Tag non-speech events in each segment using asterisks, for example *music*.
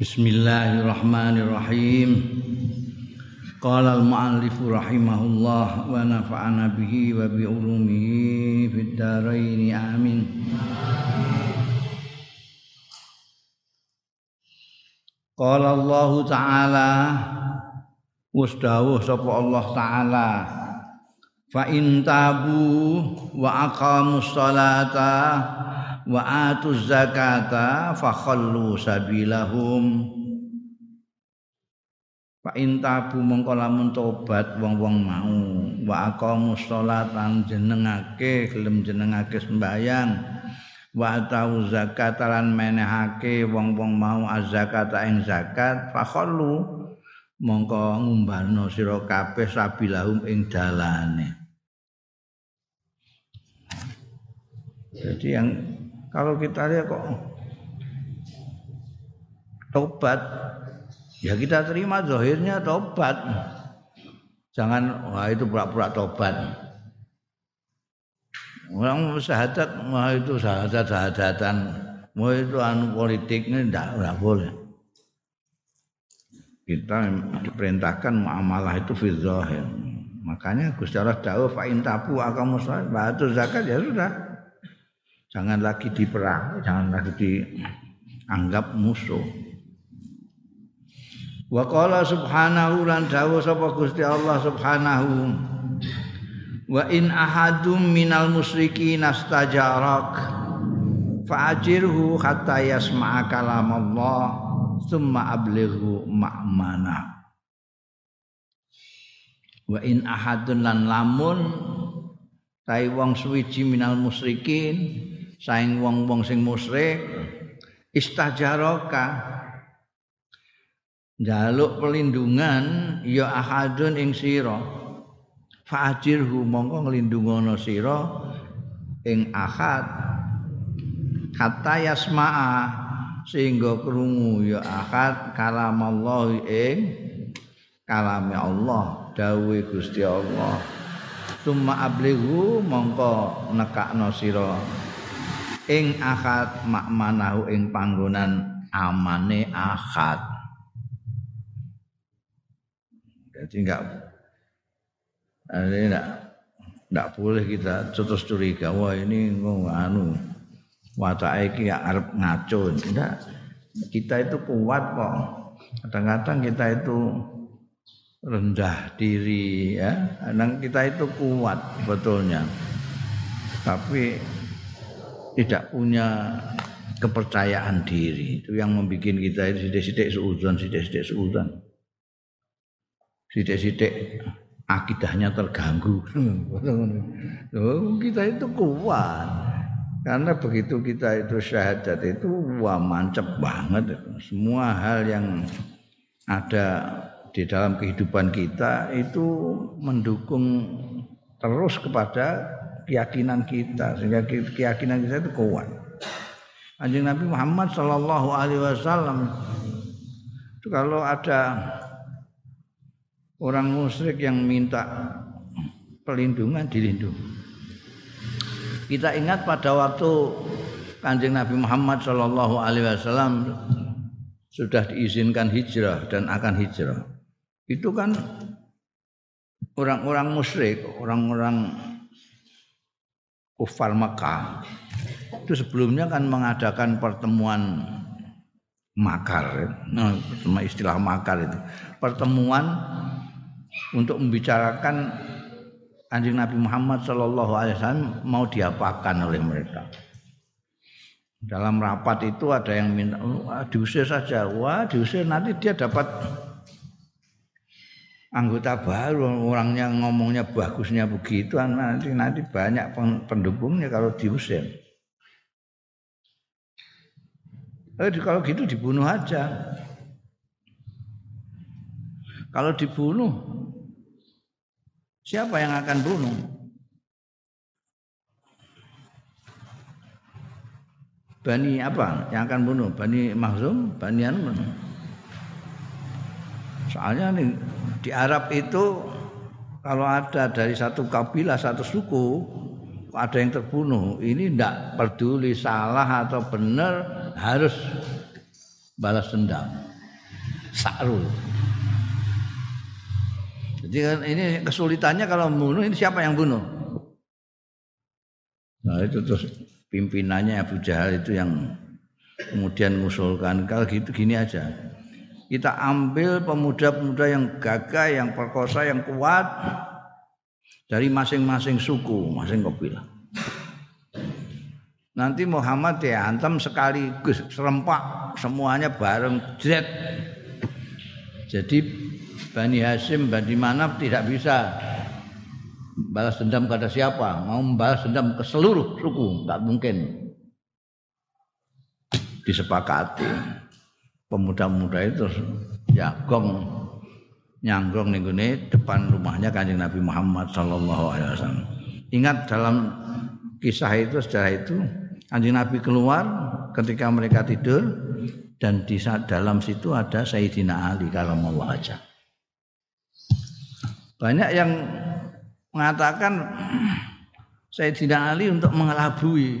Bismillahirrahmanirrahim. Qala al-mu'allif rahimahullah wa nafa'ana bihi wa bi ulumihi fid dharain amin. Qala Allah Ta'ala Wasdawuh sapa Allah Ta'ala Fa in tabu wa aqamus salata wa atuz zakata fa khallu sabilahum. Fa intabu mongko lamun tobat wong-wong mau. Wa aqamus sholatan jenengake gelem jenengake sembayang wa tau zakat lan menehake wong-wong mau azakata ing zakat fa khallu. Mongko ngumbarno sira kabeh sabilahum ing dalane. Jadi yang kalau kita lihat kok tobat ya kita terima zahirnya tobat. Jangan wah itu pura-pura tobat. Orang syahadat wah itu syahadat syahadatan wah itu anu politiknya tidak tidak boleh. Kita diperintahkan muamalah itu fi zahir. Makanya Gusti Allah dawuh fa in akamu zakat ya sudah jangan lagi diperang, jangan lagi dianggap musuh. Wa qala subhanahu lan dawu sapa Gusti Allah subhanahu wa in ahadum minal musyrikin astajarak fa'ajirhu hatta yasma'a kalam Allah thumma ablighu ma'mana wa in ahadun lan lamun tai wong suwiji minal musyrikin saing wong-wong sing musyrik istajaraka jaluk pelindungan ya ahadun ing sira. Fa'ajirhu mongko nglindungono sira ing ahad. Hatta yasma'a sehingga krungu ya ahad kalam Allah ing kalame Allah dawuhe Gusti Allah. Summa ablighu mongko nekakno sira ing akad makmanahu ing panggonan amane akad. Jadi enggak ini enggak enggak boleh kita terus curiga wah ini anu watake iki arep ngaco. Enggak. Kita itu kuat kok. Kadang-kadang kita itu rendah diri ya. Kadang kita itu kuat betulnya. Tapi tidak punya kepercayaan diri. Itu yang membuat kita itu sidik-sidik seuzon sidik-sidik seuzon sidik-sidik akidahnya terganggu. *laughs* Kita itu kuat. Karena begitu kita itu syahadat itu wah mancep banget. Semua hal yang ada di dalam kehidupan kita itu mendukung terus kepada keyakinan kita sehingga keyakinan kita itu kuat. Anjing Nabi Muhammad Shallallahu Alaihi Wasallam itu kalau ada orang musyrik yang minta perlindungan dilindungi. Kita ingat pada waktu kanjeng Nabi Muhammad Shallallahu Alaihi Wasallam sudah diizinkan hijrah dan akan hijrah. Itu kan orang-orang musyrik, orang-orang kufar Mekah. Itu sebelumnya kan mengadakan pertemuan makar nah, istilah makar itu. Pertemuan untuk membicarakan anjing Nabi Muhammad Shallallahu Alaihi Wasallam mau diapakan oleh mereka. Dalam rapat itu ada yang minta oh, diusir saja. Wah diusir nanti dia dapat anggota baru orangnya ngomongnya bagusnya begitu nanti nanti banyak pendukungnya kalau diusir. Eh, kalau gitu dibunuh aja. Kalau dibunuh, siapa yang akan bunuh? Bani apa yang akan bunuh? Bani Mahzum, Bani Anu. Soalnya nih di Arab itu kalau ada dari satu kabilah satu suku ada yang terbunuh ini tidak peduli salah atau benar harus balas dendam Sa'rul. Jadi kan ini kesulitannya kalau membunuh ini siapa yang bunuh? Nah itu terus pimpinannya Abu Jahal itu yang kemudian mengusulkan kalau gitu gini aja. Kita ambil pemuda-pemuda yang gagah, yang perkosa, yang kuat dari masing-masing suku, masing kabilah. Nanti Muhammad ya antam sekaligus serempak semuanya bareng jet. Jadi Bani Hashim, Bani Manaf tidak bisa balas dendam pada siapa, mau membalas dendam ke seluruh suku, nggak mungkin. Disepakati pemuda-pemuda itu jagong nyanggong nih depan rumahnya kanjeng Nabi Muhammad Sallallahu Alaihi Wasallam. Ingat dalam kisah itu sejarah itu kanjeng Nabi keluar ketika mereka tidur dan di dalam situ ada Sayyidina Ali kalau mau aja. Banyak yang mengatakan *clears throat* Sayyidina Ali untuk mengelabui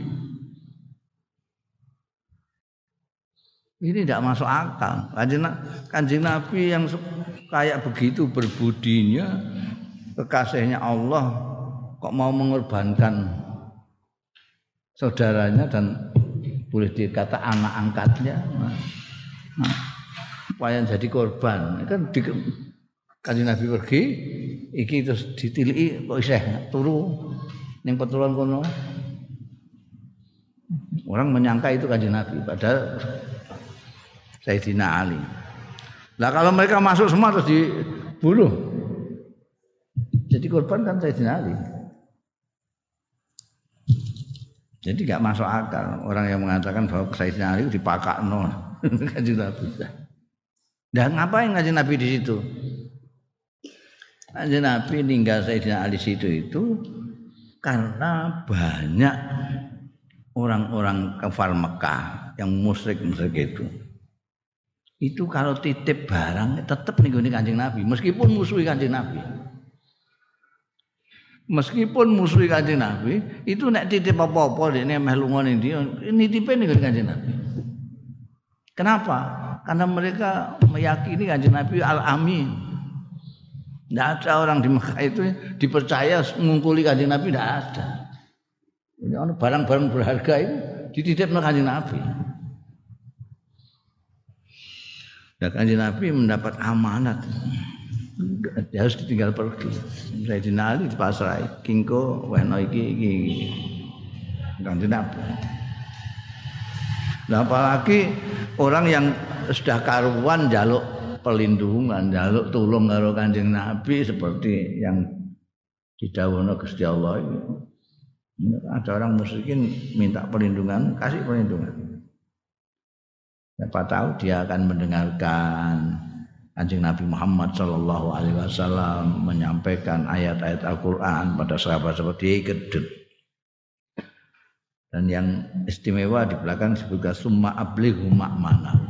Ini tidak masuk akal. Kanjeng, kanjeng Nabi yang kayak begitu berbudinya, kekasihnya Allah, kok mau mengorbankan saudaranya dan boleh dikata anak angkatnya. Nah, nah, jadi korban. Kan di, kanjeng Nabi pergi, iki terus ditiliki kok iseh turu ning petulan kono. Orang menyangka itu kanjeng Nabi, padahal Sayyidina Ali. Nah kalau mereka masuk semua terus dibunuh. Jadi korban kan Sayyidina Ali. Jadi nggak masuk akal orang yang mengatakan bahwa Sayyidina Ali dipakai no *laughs* kanjeng Nabi. Dan ngapain ngaji Nabi di situ? Kanjeng Nabi ninggal Sayyidina Ali situ itu karena banyak orang-orang kafir Mekah yang musyrik-musyrik itu itu kalau titip barang tetap nih gue kanjeng Nabi. Meskipun musuhi kanjeng Nabi. Meskipun musuhi kanjeng Nabi itu nek titip apa-apa ini meh lunga ning dia nitipe nih kanjeng Nabi. Kenapa? Karena mereka meyakini kanjeng Nabi al-amin. Tidak ada orang di Mekah itu dipercaya mengungkuli kanjeng Nabi tidak ada. Ini barang-barang berharga itu dititip kanjeng Nabi Dan kanjeng Nabi mendapat amanat. Dia harus ditinggal pergi. Saya dinali di pasrai. Kingko, weno iki iki. Kanjeng Nabi. Nah, apalagi orang yang sudah karuan jaluk perlindungan, jaluk tulung karo Kanjeng Nabi seperti yang didhawuhna Gusti Allah ini. Ada orang musyrikin minta perlindungan, kasih perlindungan. Siapa tahu dia akan mendengarkan Anjing Nabi Muhammad Shallallahu Alaihi Wasallam menyampaikan ayat-ayat Al-Quran pada sahabat-sahabat dia gedut. Dan yang istimewa di belakang disebutkan summa ablighu mana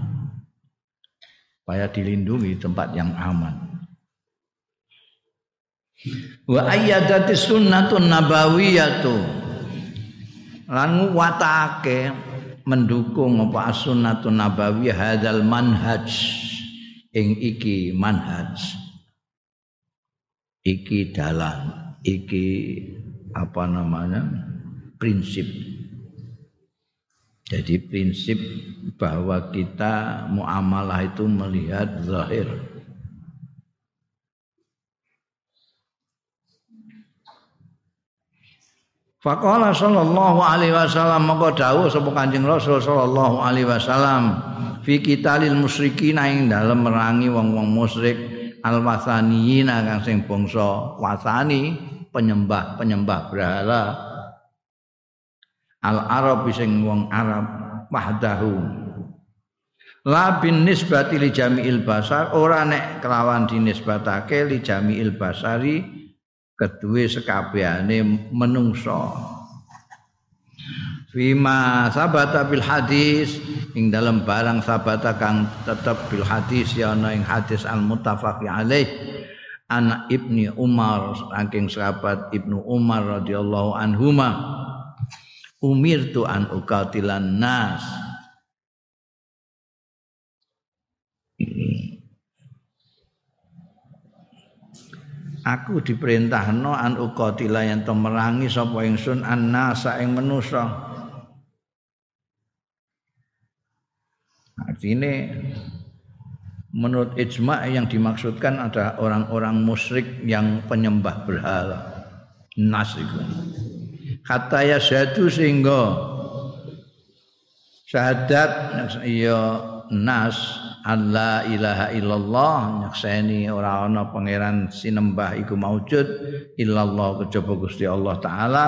supaya dilindungi tempat yang aman. Wa ayyadati sunnatun nabawiyatu lan watake mendukung apa sunnatun nabawi hadzal manhaj. Ing iki manhaj. Iki dalan. Iki apa namanya? Prinsip. Jadi prinsip bahwa kita muamalah itu melihat zahir Faqala sallallahu alaihi wasallam maka dawuh sapa Kanjeng Rasul sallallahu alaihi wasallam fi qitalil musyrikin ing dalem merangi wong-wong musyrik al wasaniyin kang sing bangsa wasani penyembah-penyembah berhala. Al arab sing wong Arab wahdahu. La bin nisbati li jami'il basar ora nek kelawan dinisbatake li jami'il basari kedue sekabehane menungso. Fima sabata bil hadis ing dalam barang sabata kang tetep bil hadis ya ana ing hadis al muttafaq alaih anak ibni Umar saking sahabat ibnu Umar radhiyallahu anhuma umirtu an ukatilan nas aku diperintahno an uqatila yen to merangi sapa ingsun annasa ing manusa. Artinya menurut ijma yang dimaksudkan ada orang-orang musyrik yang penyembah berhala. Nas itu. Kata ya syahadu sehingga syahadat ya nas Allah ilaha illallah nyakseni ora ana pangeran sinembah iku maujud illallah kejaba Gusti Allah taala.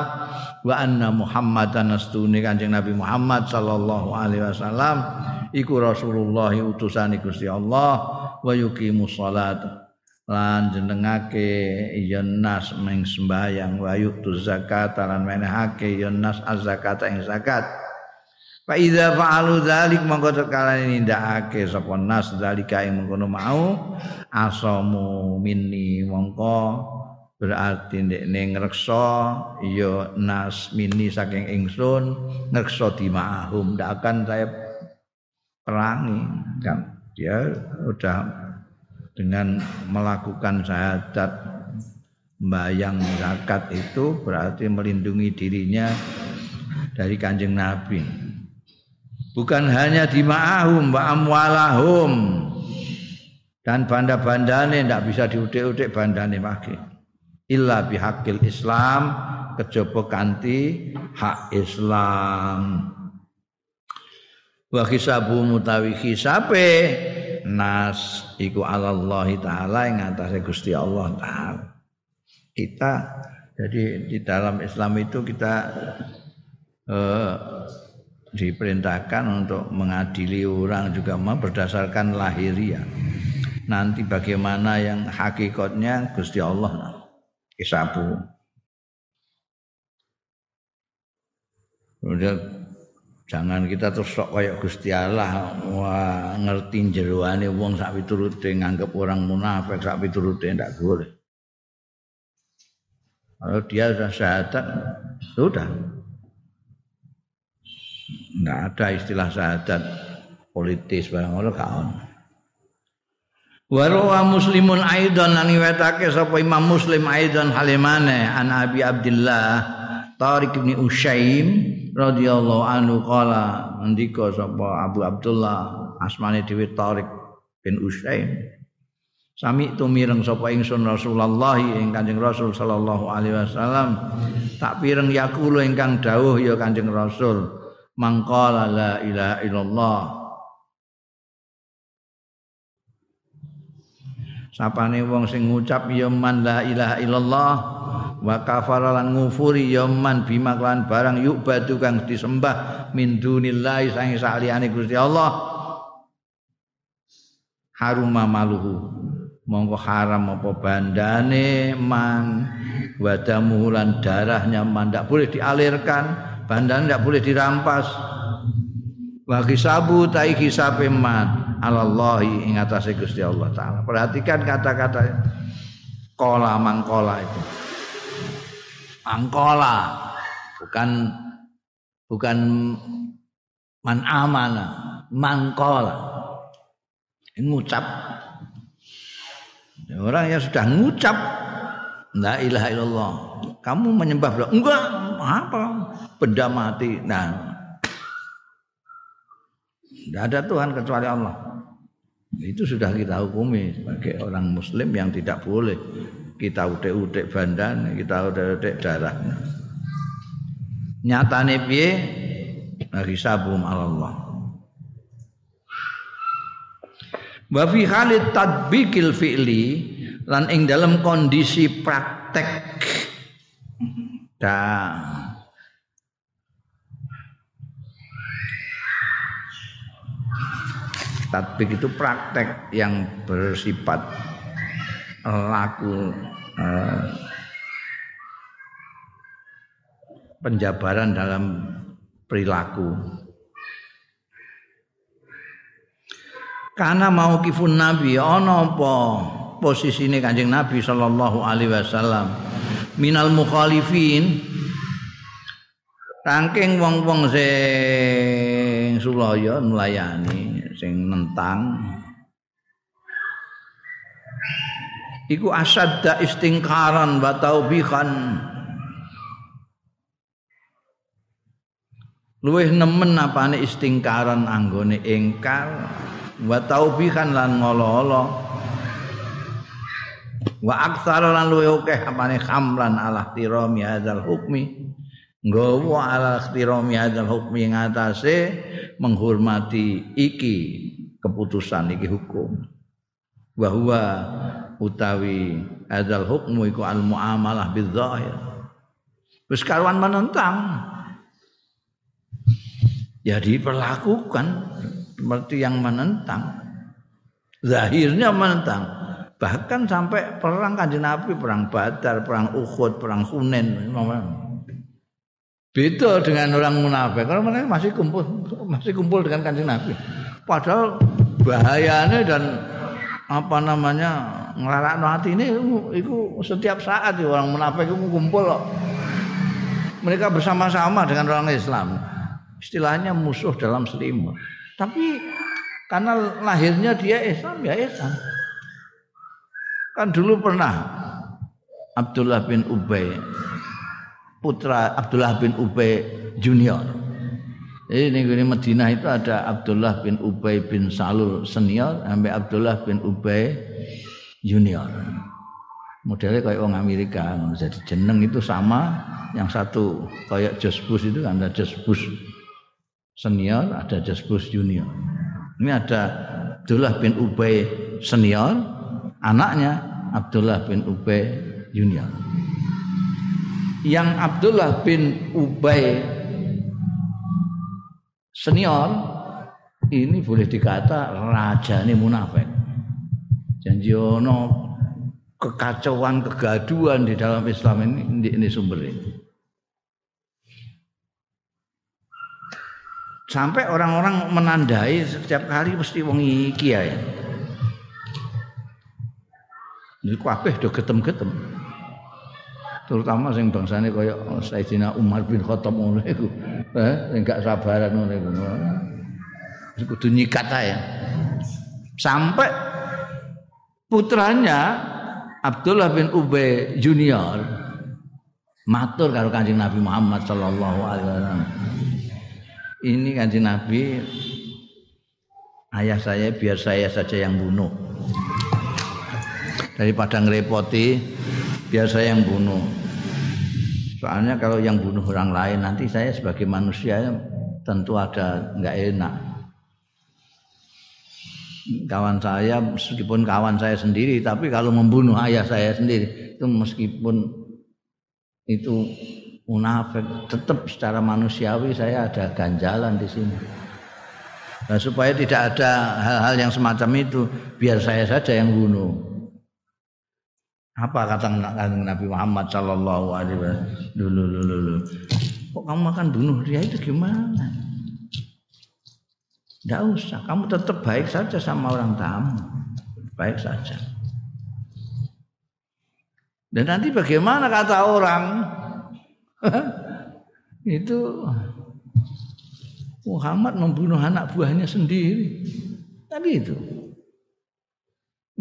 Wa anna Muhammadan astune Kanjeng Nabi Muhammad sallallahu alaihi wasallam iku Rasulullah utusan Gusti Allah wa yuqimus salat lan jenengake ya meng sembahyang wa yu'tuz zakat lan menehake ya nas az-zakat ing zakat Fa idza fa'alu dzalik mongko tekalane nindakake sapa nas dzalika ing mengkono mau asamu minni mongko berarti ndekne ngreksa ya nas minni saking ingsun ngreksa dimahum ndak akan saya perangi. Kan? Dia udah dengan melakukan syahadat bayang zakat itu berarti melindungi dirinya dari kanjeng Nabi bukan hanya di ma'ahum wa amwalahum. Dan banda-bandane ndak bisa diudik-udik bandane lagi illa bihaqil Islam kejaba kanthi hak Islam. Wa hisabu mutawi hisabe nas iku Allah taala ing atase Gusti Allah taala. Kita jadi di dalam Islam itu kita eh, diperintahkan untuk mengadili orang juga berdasarkan lahiriah. Nanti bagaimana yang hakikatnya Gusti Allah kisabu. Udah jangan kita terus sok kayak Gusti Allah wah ngerti jeroane wong sak piturute nganggep orang munafik sak piturute ndak boleh. Kalau dia sudah syahadat, sudah Enggak ada istilah syahadat politis barang ngono gak ono. Muslimun aidan lan wetake sapa Imam Muslim aidan halimane an Abi Abdullah Tariq bin Usyaim radhiyallahu anhu qala ndika sapa Abu Abdullah asmane dhewe Tariq bin Usyaim Sami tu mireng sapa ingsun Rasulullah ing Kanjeng Rasul sallallahu alaihi wasallam. Tak pireng yakulu ingkang dawuh ya Kanjeng Rasul mangqala la ilaha illallah. Sapane wong sing ngucap ya man la ilaha illallah. Wa kafara lan ngufuri ya man bima lan barang yuk batu kang disembah min dunillahi sang saliyane Gusti Allah. Haruma maluhu. Mongko haram apa bandane man. Wadamu lan darahnya man. Ndak boleh dialirkan bandan tidak boleh dirampas. Wa hisabu tai hisabe man alallahi ing atase Gusti Allah taala. Perhatikan kata-kata kola mangkola itu. Mangkola. Bukan bukan man amana. Mangkola. Ngucap. Orang yang sudah ngucap la ilaha illallah. Kamu menyembah enggak apa? Benda mati. Nah. Tidak ada Tuhan kecuali Allah. Itu sudah kita hukumi sebagai orang muslim yang tidak boleh kita udik-udik bandan kita udik-udik darah nyatane piye? Hisabum Allah wa fi halit tadbikil fi'li lan ing dalam kondisi praktek dan tatbik itu praktek yang bersifat laku eh, penjabaran dalam perilaku. Karena mau kifun nabi ono apa posisine Kanjeng Nabi sallallahu alaihi wasallam minal mukhalifin. Rangking wong-wong sing sulaya melayani sing nentang. Iku asadda istingkaran wa taubihan. Luwih nemen apane istingkaran anggone ingkar wa taubihan lan ngolo-olo wa aksar lan luwih akeh apane khamlan ala tirami hadzal hukmi. Nggawa ala tirami hadzal hukmi ngatasé menghormati iki keputusan iki hukum. Bahwa utawi adzal hukmu iku al muamalah bidzahir wis karuan menentang. Ya diperlakukan seperti yang menentang. Zahirnya menentang bahkan sampai perang kanjeng Nabi perang Badar perang Uhud perang Hunain beda dengan orang munafik kalau mereka masih kumpul masih kumpul dengan kanjeng Nabi padahal bahayanya dan apa namanya ngelarak hati ini itu setiap saat ya, orang munafik itu kumpul loh. Mereka bersama-sama dengan orang Islam. Istilahnya musuh dalam selimut. Tapi karena lahirnya dia Islam ya Islam. Kan dulu pernah Abdullah bin Ubay putra Abdullah bin Ubay junior jadi di Madinah itu ada Abdullah bin Ubay bin Salul senior sampai Abdullah bin Ubay junior. Modelnya kayak orang Amerika, jadi jeneng itu sama, yang satu kayak Josh Bush itu ada Josh Bush senior, ada Josh Bush junior. Ini ada Abdullah bin Ubay senior, anaknya Abdullah bin Ubay junior. Yang Abdullah bin Ubay senior ini boleh dikata raja ini munafik. Janji ono kekacauan, kegaduhan di dalam Islam ini ini sumber ini. Sampai orang-orang menandai setiap kali mesti wong iki ya. Ini kabeh do getem-getem. Terutama sing bangsane kaya Sayyidina Umar bin Khattab ngono iku. Eh sing gak sabaran ngono iku. Wis kudu nyikat ae. Sampai putranya Abdullah bin Ubay Junior matur karo Kanjeng Nabi Muhammad sallallahu alaihi wasallam. Ini Kanjeng Nabi ayah saya biar saya saja yang bunuh daripada ngerepoti biar saya yang bunuh. Soalnya kalau yang bunuh orang lain nanti saya sebagai manusia tentu ada nggak enak. Kawan saya meskipun kawan saya sendiri tapi kalau membunuh ayah saya sendiri itu meskipun itu munafik tetap secara manusiawi saya ada ganjalan di sini. Nah, supaya tidak ada hal-hal yang semacam itu biar saya saja yang bunuh. Apa kata Nabi Muhammad Shallallahu Alaihi Wasallam dulu dulu. Kok kamu akan bunuh dia itu gimana? Tidak usah, kamu tetap baik saja sama orang tamu, baik saja. Dan nanti bagaimana kata orang *laughs* itu Muhammad membunuh anak buahnya sendiri. Tadi itu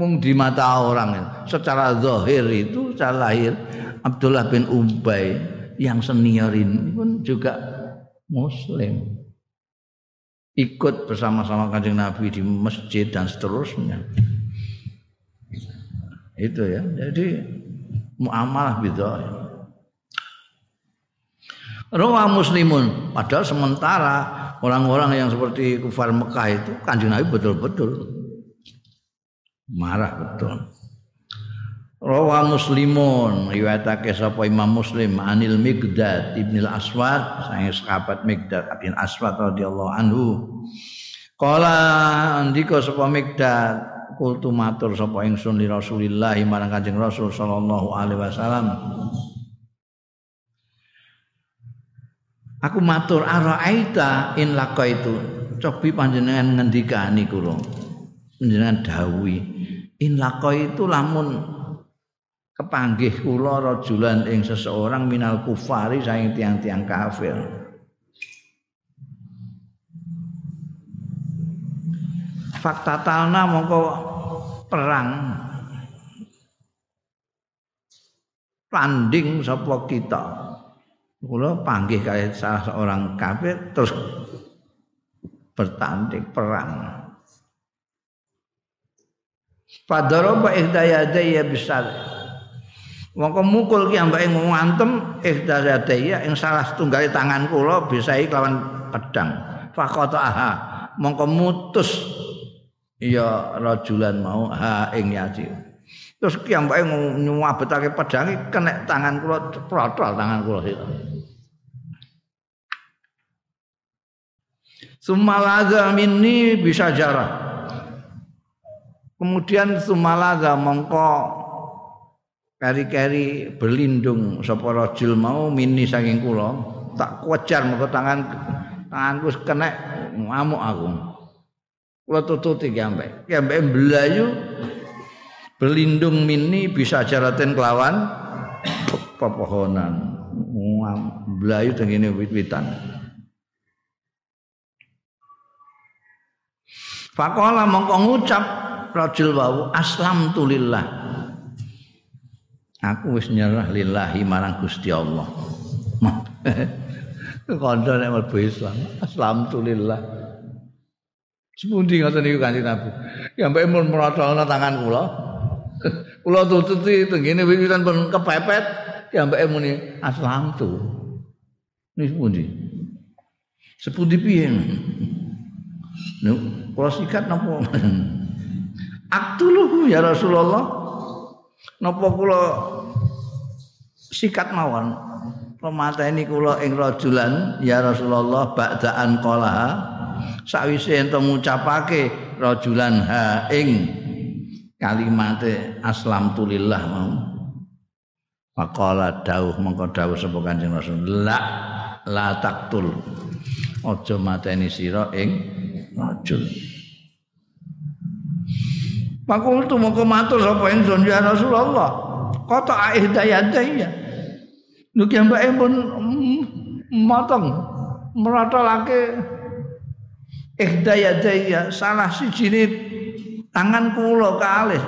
mung di mata orang secara zahir itu secara lahir Abdullah bin Ubay yang senior ini pun juga muslim. Ikut bersama-sama kanjeng Nabi di masjid dan seterusnya. Itu ya. Jadi muamalah bidzahir Rawa muslimun. Padahal sementara orang-orang yang seperti kufar Mekah itu kanjeng Nabi betul-betul marah betul. Rawa Muslimun riwayatake sapa Imam Muslim Anil Migdad Ibnil Aswad sang sahabat Migdad bin Aswad radhiyallahu anhu. Kala andika sapa Migdad kultu matur sapa ingsun li Rasulillah marang Kanjeng Rasul sallallahu alaihi wasallam. Aku matur araaita in itu cobi panjenengan ngendikani kula panjenengan dawuhi in itu lamun kepanggih kula rajulan ing seseorang minal kufari saing tiang-tiang kafir. Fakta talna mongko perang. Tanding sapa kita? Kula panggih kaya salah seorang kafir terus bertanding perang Padaraba ihdayadaya besar. Mongko mukul ki ambake ngantem ihdayadaya ing salah setunggal tangan kula bisa kelawan pedang. Faqataha mongko mutus ya rajulan mau ha ing yati. Terus ki ambake nyuwabetake pedang kena tangan kula protol tangan kula itu. Sumalaga minni bisa jarah. Kemudian sumalaga mongko kari-kari berlindung sapa rajul mau mini saking kula tak kuajar mengko tangan tanganku kena ngamuk aku. Kula tututi ki ambek. Ki ambek belayu berlindung mini bisa jaraten kelawan pepohonan. Belayu tengene wit-witan. Fakola mongko ngucap rajul wau aslam tulillah aku wis nyerah lillahi marang Gusti Allah. *laughs* Kandha nek mlebu Islam aslam tulillah sepundi ngoten niku Kanjeng Nabi? Ya mbek mun merotolna tangan kula. *laughs* Kula tututi tengene wiwitan pun kepepet. Ya mbek muni aslam tu ini sepundi? Sepundi piye? Nek kula sikat *laughs* Aktuluhu ya Rasulullah. Napa kula sikat mawon. Pemateni kula ing rajulan ya Rasulullah ba'daan qala sawise ento ngucapake rajulan ha ing kalimate aslam tulillah mau. Faqala dawuh mengko dawuh sapa Kanjeng Rasul la la taktul. Aja mateni sira ing rajul. Fakultu moko matur sapa ingsun ya Rasulullah. Kota ihdayadaya. Nuki mbake pun motong meratolake ihdayadaya salah siji tangan kula kalih.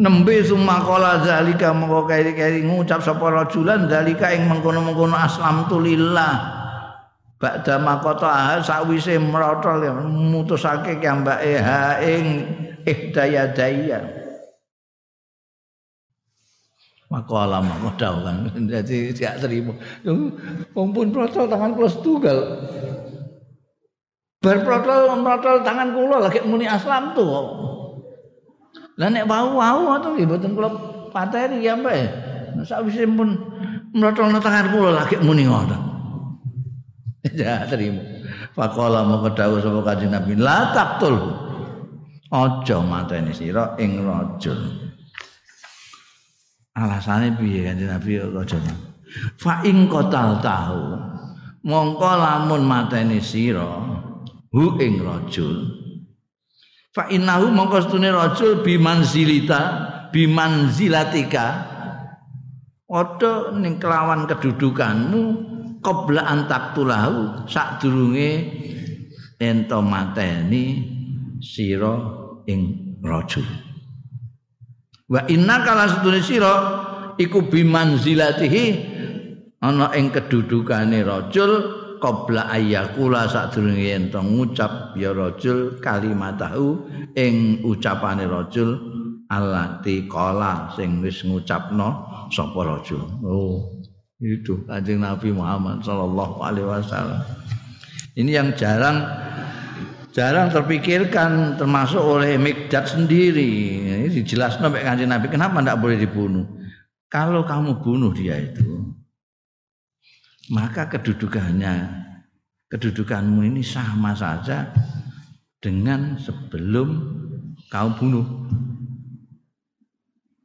nembe sumakola zalika mengko keri-keri ngucap sapa rajulan zalika ing mengkono-mengkono aslam tulillah Ba'da makota merotol ya mutusake kiambake ha ing ihdayadaya. Maka maka dawuh kan dadi tidak terima. Wong pun protol tangan kula setunggal. Bar protol protol tangan kula lagi muni aslam tuh. Lah nek wau-wau ngoten nggih mboten kula pateni ya mbak. Sakwise pun merotol tangan kula lagi muni ngoten. *laughs* ya terima. Faqala mau dawuh sapa kanjeng Nabi? La taqtul aja mateni sira ing rajul. Alasane piye kanjeng Nabi aja fa ing qatal tahu mongko lamun mateni sira hu ing rajul. Fa innahu mongko stune rajul bimanzilita bimanzilatika. Odo ning kelawan kedudukanmu qabla antak tulahu sadurunge ento mateni sira ing rajul wa inna kala sedune sira iku bimanzilatihi ana ing kedudukane rajul qabla ayyakula sadurunge ento ngucap ya rajul kalimatahu ing ucapane rajul allati qala sing wis ngucapno sapa rajul. Oh itu kanjeng Nabi Muhammad Shallallahu Alaihi Wasallam. Ini yang jarang jarang terpikirkan termasuk oleh Mikdad sendiri. Ini dijelaskan oleh kanjeng Nabi kenapa tidak boleh dibunuh? Kalau kamu bunuh dia itu maka kedudukannya kedudukanmu ini sama saja dengan sebelum kamu bunuh.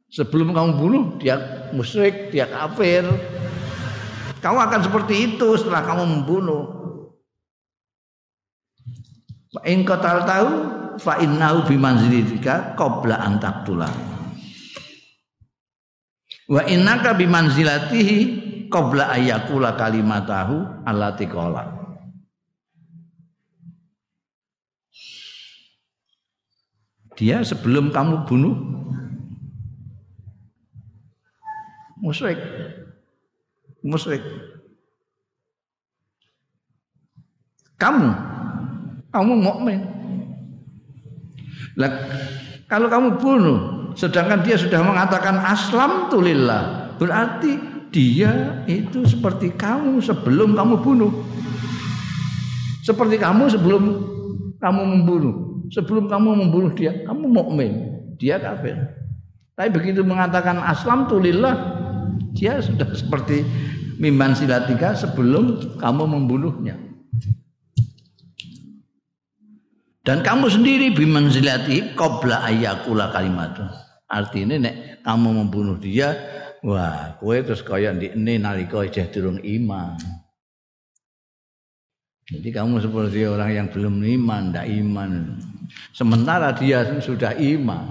Sebelum kamu bunuh dia musyrik dia kafir kamu akan seperti itu setelah kamu membunuh. In qatal tahu fa innahu bimanzilatika qabla an taqtula. Wa innaka bimanzilatihi qabla ayyakula kalimatahu allati qala. Dia sebelum kamu bunuh Musyrik. Musyrik. Kamu kamu mukmin. Lah kalau kamu bunuh sedangkan dia sudah mengatakan aslam tulillah berarti dia itu seperti kamu sebelum kamu bunuh. Seperti kamu sebelum kamu membunuh. Sebelum kamu membunuh dia, kamu mukmin, dia kafir. Tapi begitu mengatakan aslam tulillah, dia sudah seperti mimban silatika sebelum kamu membunuhnya. Dan kamu sendiri biman silati ayakula kalimat. Artinya nek kamu membunuh dia, wah, kowe terus kaya ndikne nalika isih durung iman. Jadi kamu seperti orang yang belum iman, tidak iman. Sementara dia sudah iman.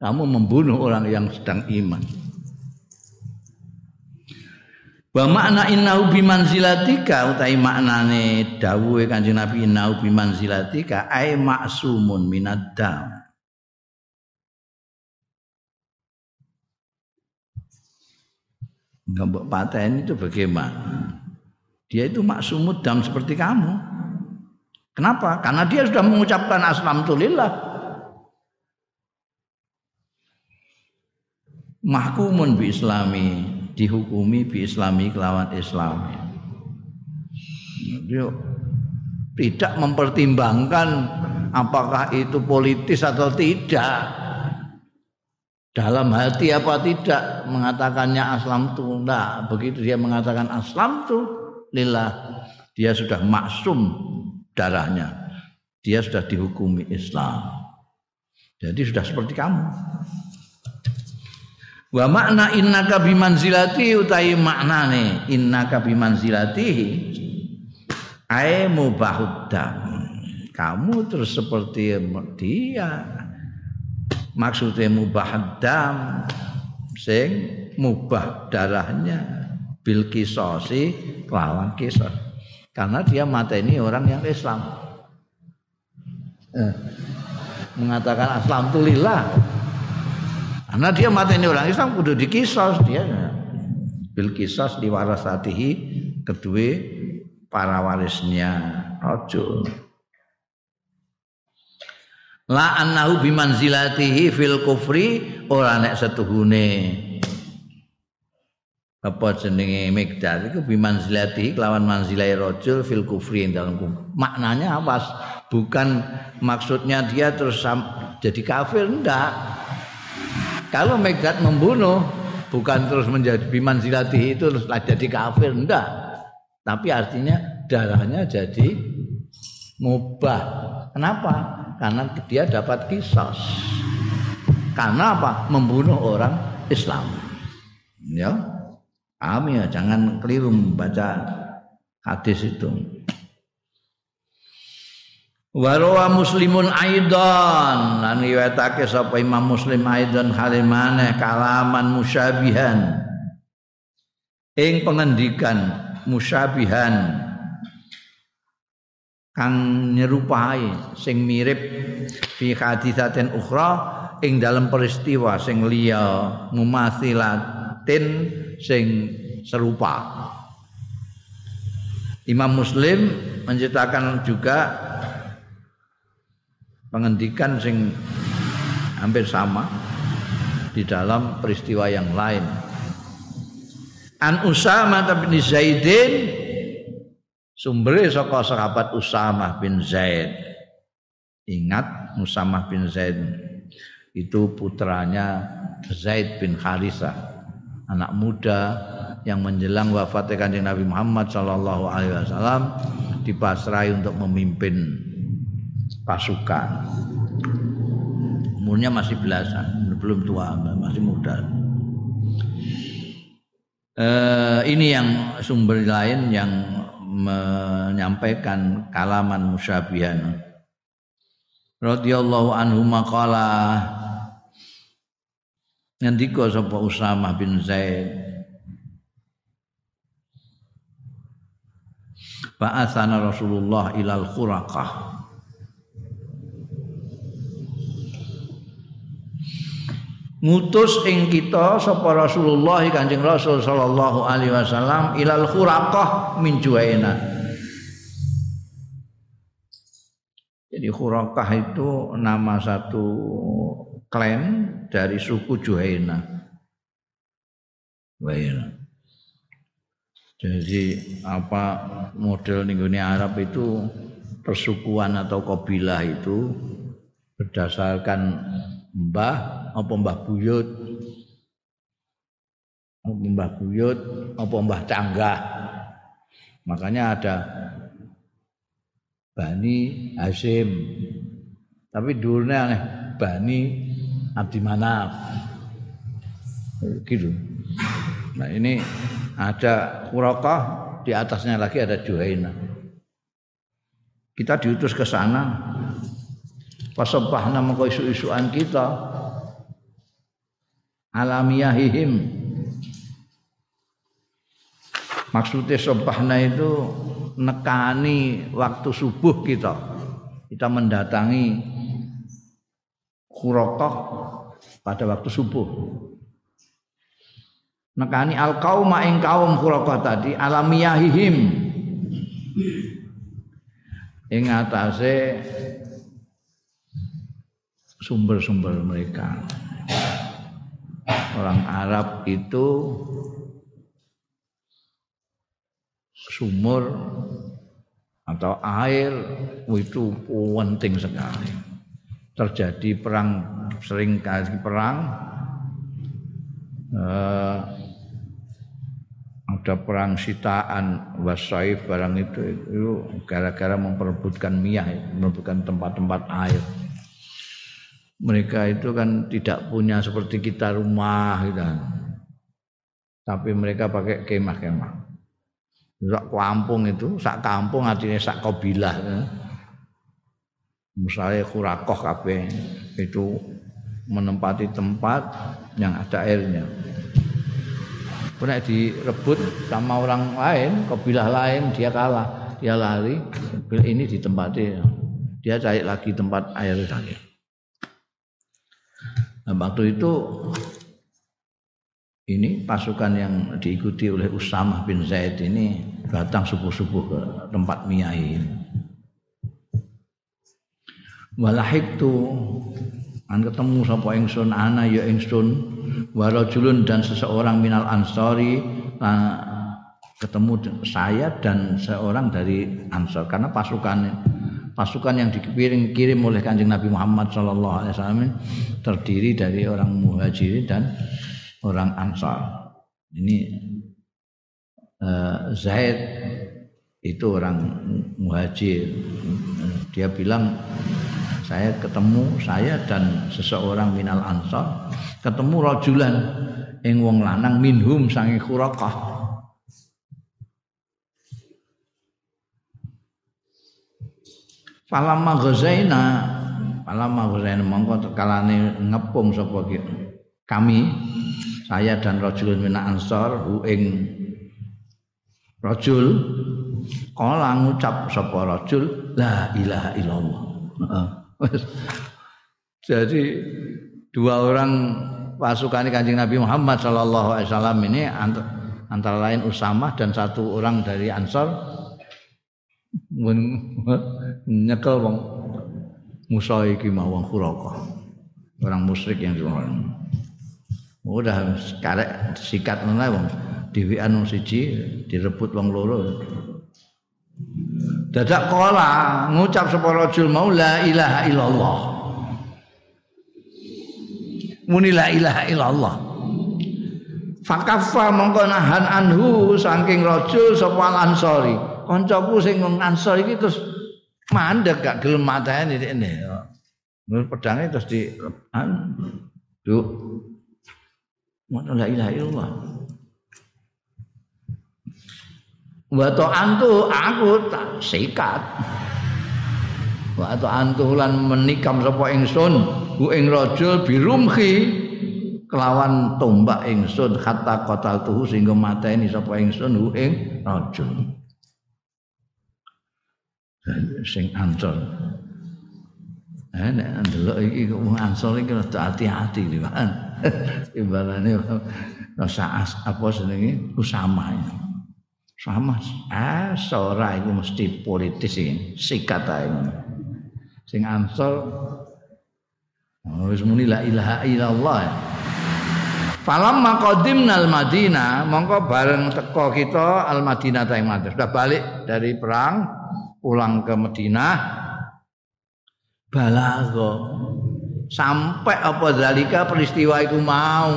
Kamu membunuh orang yang sedang iman. Wa makna innahu bimanzilatika utai maknane dawuhe Kanjeng Nabi innahu bimanzilatika ai maksumun minad dam. Enggak paten itu bagaimana? Dia itu maksumud dam seperti kamu. Kenapa? Karena dia sudah mengucapkan aslam tulillah. Mahkumun bi islami dihukumi bi islami kelawan islami. Dia tidak mempertimbangkan apakah itu politis atau tidak. Dalam hati apa tidak mengatakannya aslam tu enggak. Begitu dia mengatakan aslam tu lillah dia sudah maksum darahnya. Dia sudah dihukumi Islam. Jadi sudah seperti kamu wa makna innaka bimanzilati utai maknane innaka bimanzilati. Ai mubahuddam kamu terus seperti dia. Maksudnya mubahaddam sing mubah darahnya. Bil kisosi kelawan kisos karena dia mata ini orang yang Islam. Eh, mengatakan aslam tulillah karena dia mata ini orang Islam kudu dikisos dia bil kisos warasatihi kedua para warisnya rojo la annahu bimanzilatihi fil kufri ora nek setuhune apa jenenge Migdal itu bimanzilati kelawan manzilai rojul fil kufri dalam kufri. Maknanya apa? Bukan maksudnya dia terus jadi kafir enggak. Kalau Migdal membunuh bukan terus menjadi bimanzilati itu terus jadi kafir enggak. Tapi artinya darahnya jadi mubah. Kenapa? Karena dia dapat kisos. Karena apa? Membunuh orang Islam. Ya. Paham ya, jangan keliru membaca hadis itu. Warawa muslimun aidan. Lan riwayatake sapa Imam Muslim aidan halimane kalaman musyabihan. Ing pengendikan musyabihan. Kang nyerupai sing mirip fi hadisatin ukhra ing dalam peristiwa sing liya mumathilatin sing serupa. Imam Muslim menceritakan juga pengendikan sing hampir sama di dalam peristiwa yang lain. An Usama bin Zaidin sumber saka sahabat Usama bin Zaid. Ingat Usama bin Zaid itu putranya Zaid bin Harithah anak muda yang menjelang wafatnya kanjeng Nabi Muhammad Shallallahu Alaihi Wasallam dipasrai untuk memimpin pasukan. Umurnya masih belasan, belum tua, masih muda. Eh, ini yang sumber lain yang menyampaikan kalaman musyabihan. Radhiyallahu anhu maqala ngendika sapa Usamah bin Zaid Ba'athana Rasulullah ilal khuraqah ngutus ing kita sapa Rasulullah Kanjeng Rasul sallallahu alaihi wasallam ilal khuraqah min Juwaina. Jadi Khuraqah itu nama satu klan dari suku Juhaina. Juhaina. Jadi apa model nih Arab itu persukuan atau kabilah itu berdasarkan mbah apa mbah buyut? Apa mbah buyut? Apa mbah canggah makanya ada Bani Hasim tapi dulunya aneh Bani Abdi Manaf. Gitu. Nah ini ada Kurakah di atasnya lagi ada Juhaina. Kita diutus ke sana. Pasabahna mengko isu-isuan kita alamiyahihim maksudnya sobahna itu nekani waktu subuh kita. Kita mendatangi Kurokoh pada waktu subuh. Nekani al kaum ing kaum Kurokoh tadi alamiyahihim ing atase sumber-sumber mereka. Orang Arab itu sumur atau air itu penting sekali. Terjadi perang sering kali perang eh, ada perang sitaan wasaif barang itu itu gara-gara memperebutkan minyak memperebutkan tempat-tempat air mereka itu kan tidak punya seperti kita rumah gitu. Tapi mereka pakai kemah-kemah. Sak kampung itu, sak kampung artinya sak kabilah. Ya. Misalnya kurakoh kabeh itu menempati tempat yang ada airnya. Pernah direbut sama orang lain, kabilah lain, dia kalah, dia lari, ini ditempati, dia cari lagi tempat air lagi. Nah, waktu itu ini pasukan yang diikuti oleh Usamah bin Zaid ini datang subuh-subuh ke tempat Miyai. Walahik tu an ketemu sapa ingsun ana ya ingsun warajulun dan seseorang minal ansori ketemu saya dan seorang dari ansor karena pasukan pasukan yang dikirim oleh kanjeng Nabi Muhammad Shallallahu Alaihi Wasallam terdiri dari orang muhajirin dan orang ansar. Ini uh, Zaid itu orang muhajir. Dia bilang saya ketemu saya dan seseorang minal ansar ketemu rajulan ing wong lanang minhum sangi khuraqah Falamma ghazaina. Falamma ghazaina mongko kalane ngepung sapa kami saya dan rajulun min ansor hu ing rajul kala ngucap sapa rajul la ilaha illallah. Jadi dua orang pasukan Kanjeng Nabi Muhammad sallallahu alaihi wasallam ini antara lain Usamah dan satu orang dari Ansor nyekel wong Musa iki mau wong. Orang musyrik yang orang. Udah karek sikat meneh wong dhewean wong siji direbut wong loro. Dadak kala ngucap sapa rajul mau la ilaha illallah. Muni la ilaha illallah. Fakaffa mongko nahan anhu saking rajul sapa ansori. Kancaku sing ansor iki terus mandek gak gelem mateni ini. Menurut pedangnya terus di an duk. Mana la ilaha illallah. Wa antu aku tak sikat. Wa antu lan menikam sapa ingsun ku ing rajul birumhi kelawan tombak ingsun kata kotal tuh sehingga mateni sapa ingsun hu ing rajul sing ancol. Eh nek ndelok iki kok wong ancol iki rada hati-hati liwat. *laughs* Timbalane rasa apa senenge Usama. Sama ah ora iku mesti politis iki. Sikat ae. Sing ansor oh, wis muni la ilaha illallah. Falam maqadimna al-Madinah, mongko bareng teko kita al-Madinah ta ing Madinah. Sudah balik dari perang, pulang ke Madinah. Balago. Sampai apa zalika peristiwa itu mau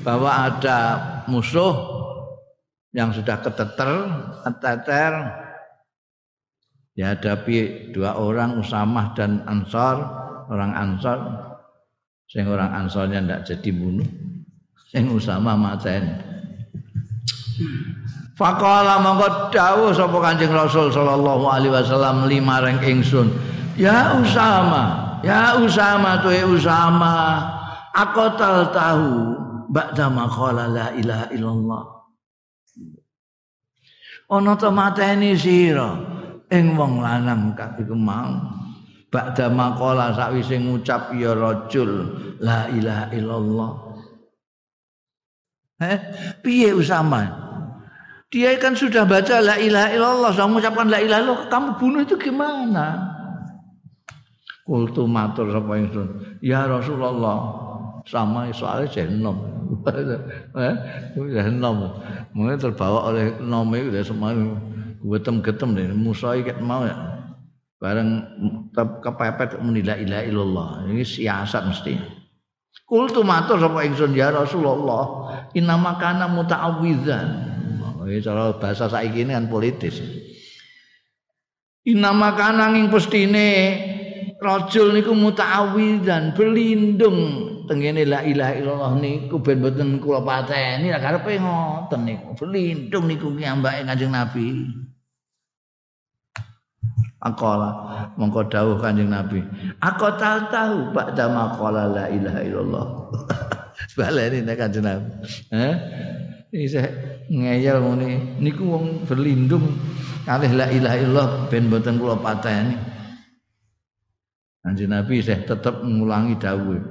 bahwa ada musuh yang sudah keteter, keteter dihadapi dua orang Usamah dan Ansor, orang Ansor sing orang Ansornya ndak jadi bunuh sing Usama mateni. Faqala mongko dawuh sapa Kanjeng Rasul sallallahu alaihi wasallam lima reng ingsun. Ya Usama, ya Usama tuh Usama, aku tahu ba'da maqala la ilaha illallah. Ana to mateni sira ing wong lanang kabeh mau. Ba'da maqala sakwise ngucap ya rajul la ilaha illallah. Eh, piye Usama? Dia kan sudah baca la ilaha illallah, sudah mengucapkan la ilaha illallah, kamu bunuh itu gimana? Kultu matur sapa ingsun, ya Rasulullah, sama soalnya jenom. *laughs* eh, jenom. Mungkin terbawa oleh nom itu udah semua getem-getem deh, musuh kayak mau ya. Bareng kepepet muni la ilaha illallah. Ini siasat mesti. Kultu matur sapa ingsun ya Rasulullah, inama kana muta'awwidzan. Iki cara bahasa saiki ini kan politis. Inama kana ing pestine rajul niku muta'awwidzan, berlindung tengene la ilaha illallah niku ben mboten kula pateni, karepe ngoten niku. Berlindung niku kiambake Kanjeng Nabi. Akola mongko dawuh Kanjeng Nabi. Aku tahu tahu ba'da maqala la ilaha illallah. *laughs* Baleni nek Kanjeng Nabi. Eh? Iki ngeyel ngene niku wong berlindung kalih la ilaha illallah ben mboten kula pateni. Kanjeng Nabi saya tetep ngulangi dawuh.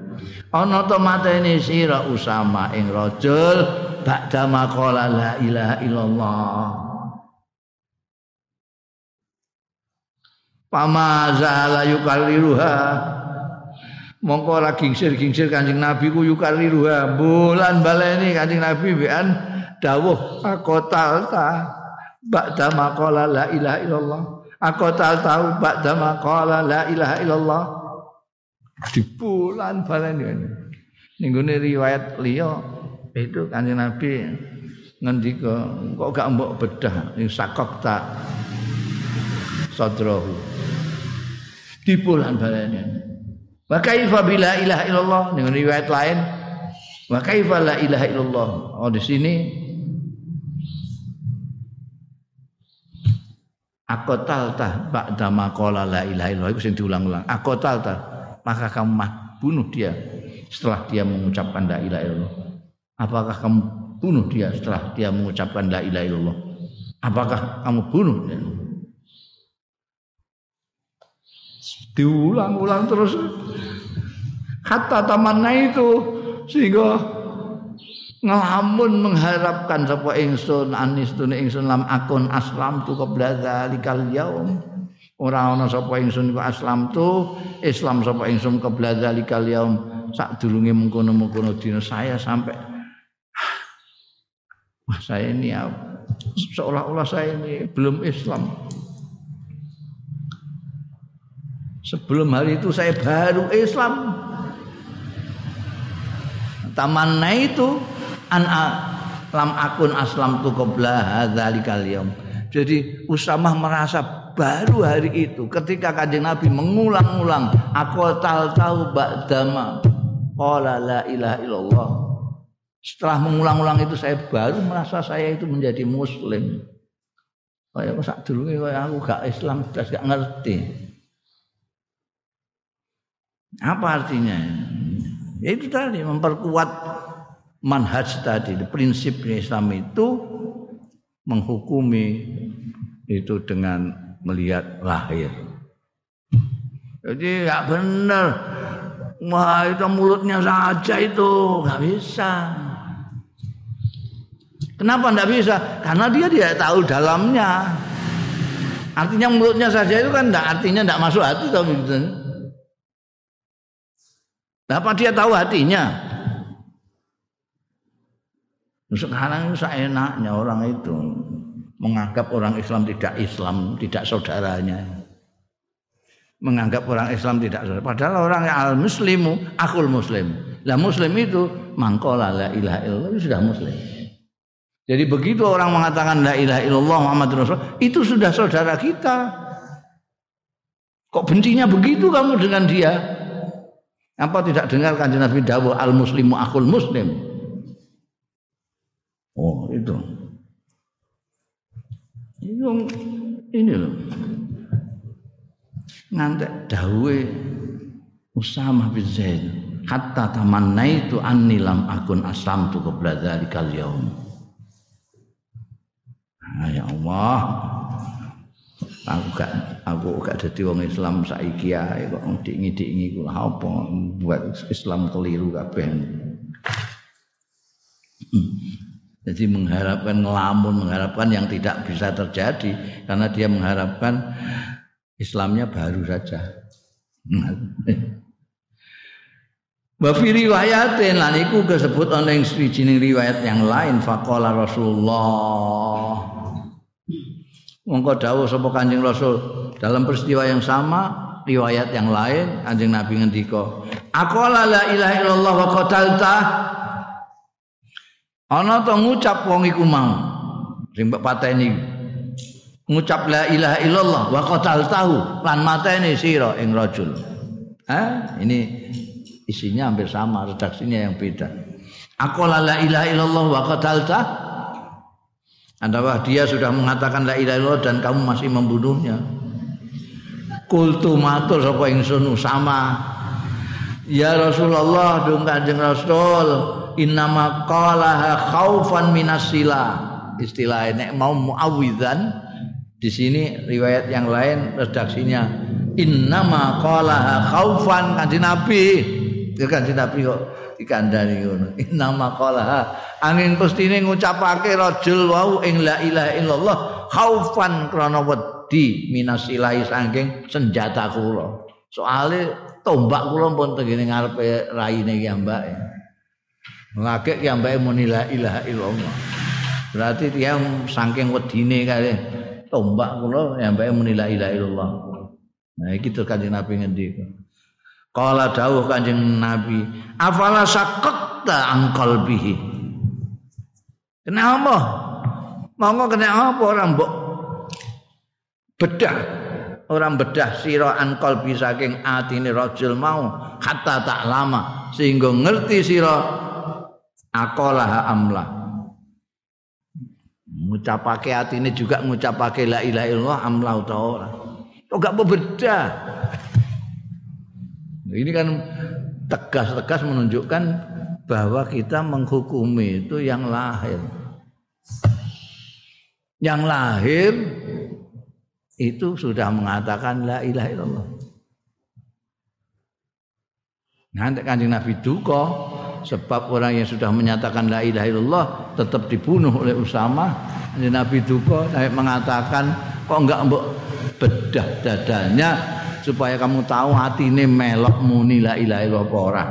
Ana to mateni sira Usama ing rajul ba'da maqala la ilaha illallah. pamazala yukalliruha mongko ora gingsir-gingsir Kanjeng Nabi ku yukalliruha bulan baleni Kanjeng Nabi bean dawuh akotal ta ba'da maqala la ilaha illallah. Akotal tahu ba'da maqala la ilaha illallah. Di bulan baleni ning riwayat liya itu Kanjeng Nabi ngendika kok gak mbok bedah? Ing sakok tak? Sadrahu. Dipulan balane. Wa kaifa bila ilaha illallah dengan riwayat lain wa kaifa la ilaha illallah. Oh di sini Akotal tah ba'da maqala la ilaha illallah itu sing diulang-ulang. Akotal tah maka kamu bunuh dia setelah dia mengucapkan la ilaha illallah. Apakah kamu bunuh dia setelah dia mengucapkan la ilaha illallah? Apakah kamu bunuh dia? Diulang-ulang terus. Kata tamanna itu sehingga ngelamun mengharapkan sapa ingsun anis tune ingsun lam akun aslam tu qabla dzalikal yaum. Ora ana sapa ingsun iku aslam tu Islam sapa ingsun qabla dzalikal yaum. Sadurunge mengkono-mengkono dina saya sampai wah saya ini ya, seolah-olah saya ini belum Islam Sebelum hari itu saya baru Islam. Tamanna itu an lam akun aslam tu qabla hadzalikal yaum. Jadi Usamah merasa baru hari itu ketika kanjeng Nabi mengulang-ulang aku tahu ba'dama qala la ilaha illallah. Setelah mengulang-ulang itu saya baru merasa saya itu menjadi muslim. Kayak sak dulu kayak aku gak Islam, gak ngerti. Apa artinya? Ya itu tadi memperkuat manhaj tadi, prinsip Islam itu menghukumi itu dengan melihat lahir. Jadi ya benar Wah itu mulutnya saja itu nggak bisa. Kenapa nggak bisa? Karena dia tidak tahu dalamnya. Artinya mulutnya saja itu kan enggak artinya enggak masuk hati tahu gitu. Apa dia tahu hatinya? Sekarang seenaknya orang itu menganggap orang Islam tidak Islam, tidak saudaranya. Menganggap orang Islam tidak saudara. Padahal orang yang al muslimu akul muslim. Lah muslim itu mangkola la ilaha illallah itu sudah muslim. Jadi begitu orang mengatakan la ilaha illallah Muhammad Rasul itu sudah saudara kita. Kok bencinya begitu kamu dengan dia? Apa tidak dengar kanjeng Nabi dawuh al muslimu akul muslim? Oh, itu. Itu ini loh. Ngantek dawuhe Usamah bin Zaid hatta tamannaitu anni lam akun aslamtu qabla dzalikal yaum. Nah, ya Allah. Aku gak aku gak dadi wong Islam saiki ae kok ngidik-ngidik iku apa buat Islam keliru kabeh. Jadi mengharapkan ngelamun, mengharapkan yang tidak bisa terjadi karena dia mengharapkan Islamnya baru saja. Wa fi riwayatin lan iku disebut ana ing riwayat yang lain faqala Rasulullah Mongko dawuh sapa Kanjeng Rasul dalam peristiwa yang sama riwayat yang lain Kanjeng Nabi ngendika Aqala la ilaha illallah wa qatalta. Ana to ngucap wong iku mau sing pateni. Ngucap la ilaha illallah wa qataltahu lan mateni sira ing rajul. Ha? Ini isinya hampir sama redaksinya yang beda. Aqala la ilaha illallah wa qatalta adalah dia sudah mengatakan la ilaha illallah dan kamu masih membunuhnya. Kultu matur sapa ingsun sama. Ya Rasulullah dong Kanjeng Rasul, innama qalaha khaufan minasila. Istilah nek mau muawwidzan di sini riwayat yang lain redaksinya innama qalaha khaufan kanjeng Nabi. Ya kanjeng Nabi kok dikandani ngono. Innama qalaha angin pestine ngucapake rajul wau ing la ilaha illallah khaufan krana wedi minasilahi saking senjata kula. Soale tombak kula pun tengene ngarepe raine ki mbake. Ngakek ki mbake muni la ilaha illallah. Berarti dia saking wedine kali tombak kula ya mbake muni la ilaha illallah. Nah iki terus kanjeng Nabi ngendika. Kala dawuh Kanjeng Nabi, "Afala sakakta an qalbihi?" Kenapa? Monggo kena apa orang mbok bedah orang bedah sira an qalbi saking atine rajul mau hatta tak lama sehingga ngerti sira akolaha amla ngucapake atine juga ngucapake la ilaha illallah amla utawa ora kok gak bedah ini kan tegas-tegas menunjukkan bahwa kita menghukumi itu yang lahir. Yang lahir itu sudah mengatakan la ilaha illallah. Nanti kanjeng Nabi duka sebab orang yang sudah menyatakan la ilaha illallah tetap dibunuh oleh Usama. Nabi duka mengatakan kok enggak mbok bedah dadanya supaya kamu tahu hati ini melok muni la ilaha illallah apa ora.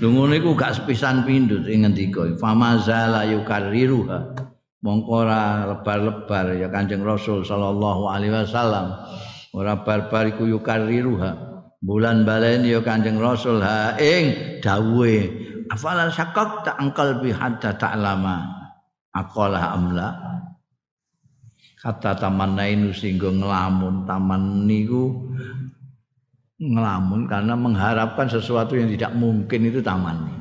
Lungo niku gak sepisan pindho sing ngendika famazala yukarriruha. Mongko ora lebar-lebar ya Kanjeng Rasul sallallahu alaihi wasallam. Ora barbar iku yukarriruha. Bulan balen ya Kanjeng Rasul ha ing dawuhe afala syakak ta angkal bi hatta ta'lama aqala amla kata taman nainu singgo ngelamun. Taman niku ngelamun karena mengharapkan sesuatu yang tidak mungkin itu taman.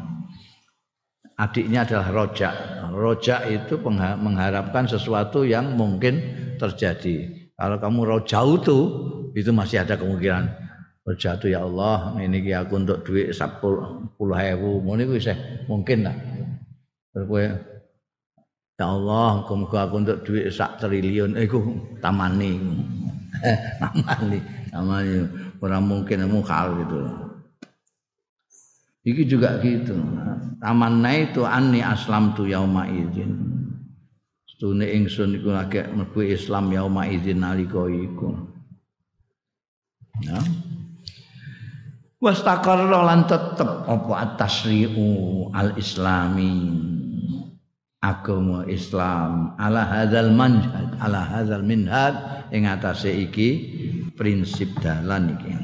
Adiknya adalah rojak. Rojak itu mengharapkan sesuatu yang mungkin terjadi. Kalau kamu rojau itu itu masih ada kemungkinan. Itu ya Allah ini aku untuk duit sepuluh hebu mungkin lah Ya Allah, muga aku untuk duit sak triliun iku tamani. *laughs* tamani. namanya orang mungkin mukhal gitu Iki juga gitu. Tamanna itu anni aslam tu yauma izin. Stune ingsun iku lagi mlebu Islam yauma izin nalika iku. Ya. Wastaqarra lan tetep apa at-tasri'u al-islami agama Islam ala hadzal manhaj ala hadzal minhaj ing atase iki prinsip dalan iki.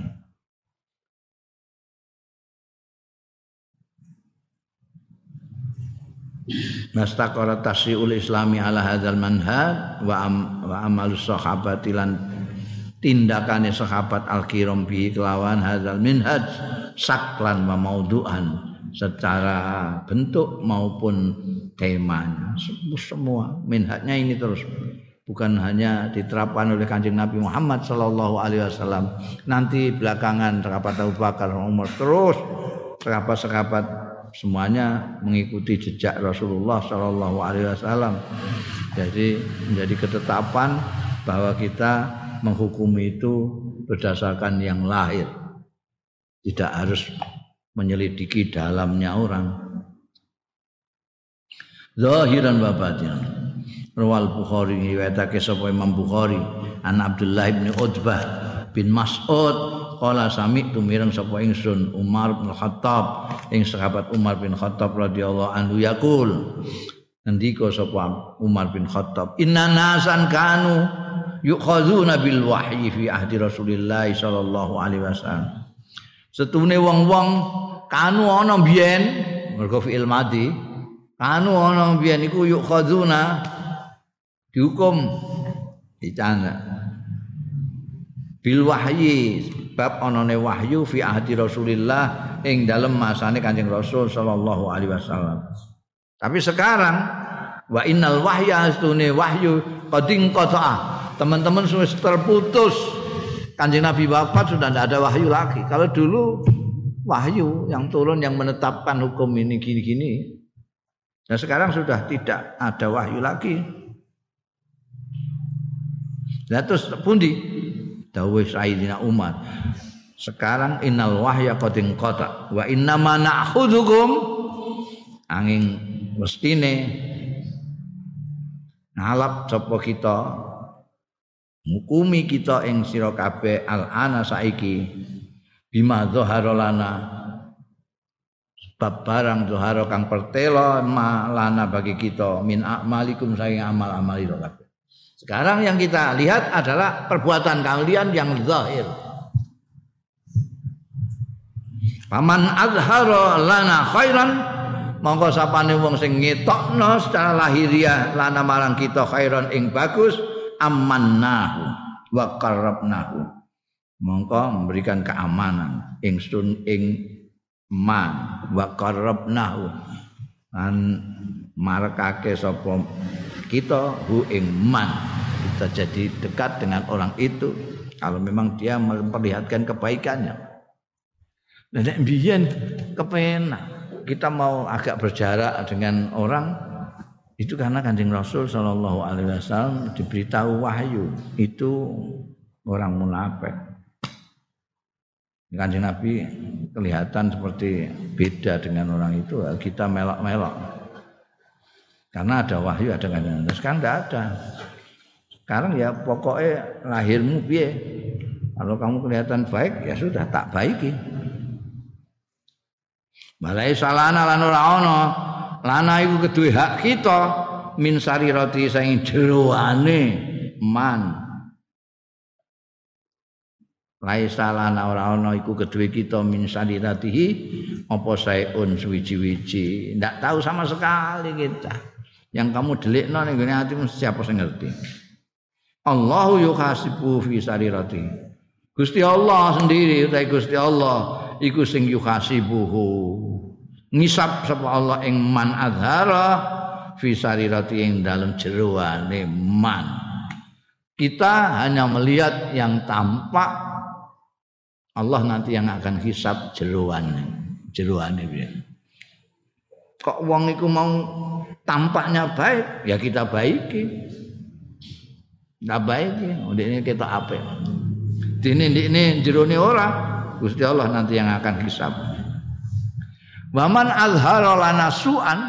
nastaqara tasyiul islami ala hadzal manhaj wa am, wa amal sahabati lan tindakane sahabat al-kiram bi kelawan hadzal minhaj saklan wa maudhu'an secara bentuk maupun temanya. Semua minhajnya ini terus. Bukan hanya diterapkan oleh kanjeng Nabi Muhammad Sallallahu Alaihi Wasallam. Nanti belakangan sahabat Abu Bakar Umar terus sahabat-sahabat semuanya mengikuti jejak Rasulullah Shallallahu Alaihi Wasallam. Jadi menjadi ketetapan bahwa kita menghukumi itu berdasarkan yang lahir, tidak harus menyelidiki dalamnya orang. Zahiran wa batinan. Rawal Bukhari riwayatake sapa Imam Bukhari an Abdullah bin Utbah bin Mas'ud qala sami tumireng sapa ingsun Umar bin Khattab ing sahabat Umar bin Khattab radhiyallahu anhu yaqul ngendika sapa Umar bin Khattab inna nasan kanu yukhazuna bil wahyi fi ahdi Rasulillah sallallahu alaihi wasallam setune wong-wong kanu ana biyen mergo fi'il madi kanu ana biyen iku yukhazuna dihukum dicana bil wahyi bab onone wahyu fi ahdi Rasulillah ing dalem masane Kanjeng Rasul sallallahu alaihi wasallam. Tapi sekarang wa innal wahya astune wahyu qading qata'a. Teman-teman sudah terputus. Kanjeng Nabi wafat sudah tidak ada wahyu lagi. Kalau dulu wahyu yang turun yang menetapkan hukum ini gini-gini. Dan sekarang sudah tidak ada wahyu lagi. Nah terus pundi? dawuh Sayyidina Umar sekarang innal wahya qad qata wa inna ma na'khudhukum angin mestine ngalap sapa kita ngukumi kita ing sira kabeh al ana saiki bima zahara lana sebab barang zahara kang pertelo ma lana bagi kita min amalikum saing amal-amal ira kabeh sekarang yang kita lihat adalah perbuatan kalian yang zahir. Paman azhara lana khairan monggo sapane wong sing ngetokno secara lahiriah lana marang kita khairan ing bagus amannahu wa qarrabnahu. Monggo memberikan keamanan ing sun ing man wa qarrabnahu. Lan marekake sapa kita hu ing man kita jadi dekat dengan orang itu kalau memang dia memperlihatkan kebaikannya dan biyen kepenak kita mau agak berjarak dengan orang itu karena kanjeng Rasul Shallallahu Alaihi Wasallam diberitahu wahyu itu orang munafik kanjeng Nabi kelihatan seperti beda dengan orang itu kita melok-melok karena ada wahyu, ada kanjeng Nabi. Sekarang tidak ada. Sekarang ya pokoknya lahirmu piye. Kalau kamu kelihatan baik ya sudah tak baiki. Balai salana lan ora. Lana iku kedue hak kita min sarirati saing jeroane man. Laisa lana ora ana iku kedue kita min sariratihi apa saeun suwiji-wiji. Ndak tahu sama sekali kita yang kamu delikno ning gone atimu siapa sing ngerti Allahu yuhasibu fi sarirati Gusti Allah sendiri utawi Gusti Allah iku sing yuhasibuhu ngisap sapa Allah ing man adhara fi sarirati ing dalam jeroane man. Kita hanya melihat yang tampak. Allah nanti yang akan hisap jeroane jeroane kok wong iku mau tampaknya baik? Ya kita baiki. Kita baiki. Udah ini kita apa? Dini ini jerone ora, Gusti Allah nanti yang akan hisab. Waman azhara lana su'an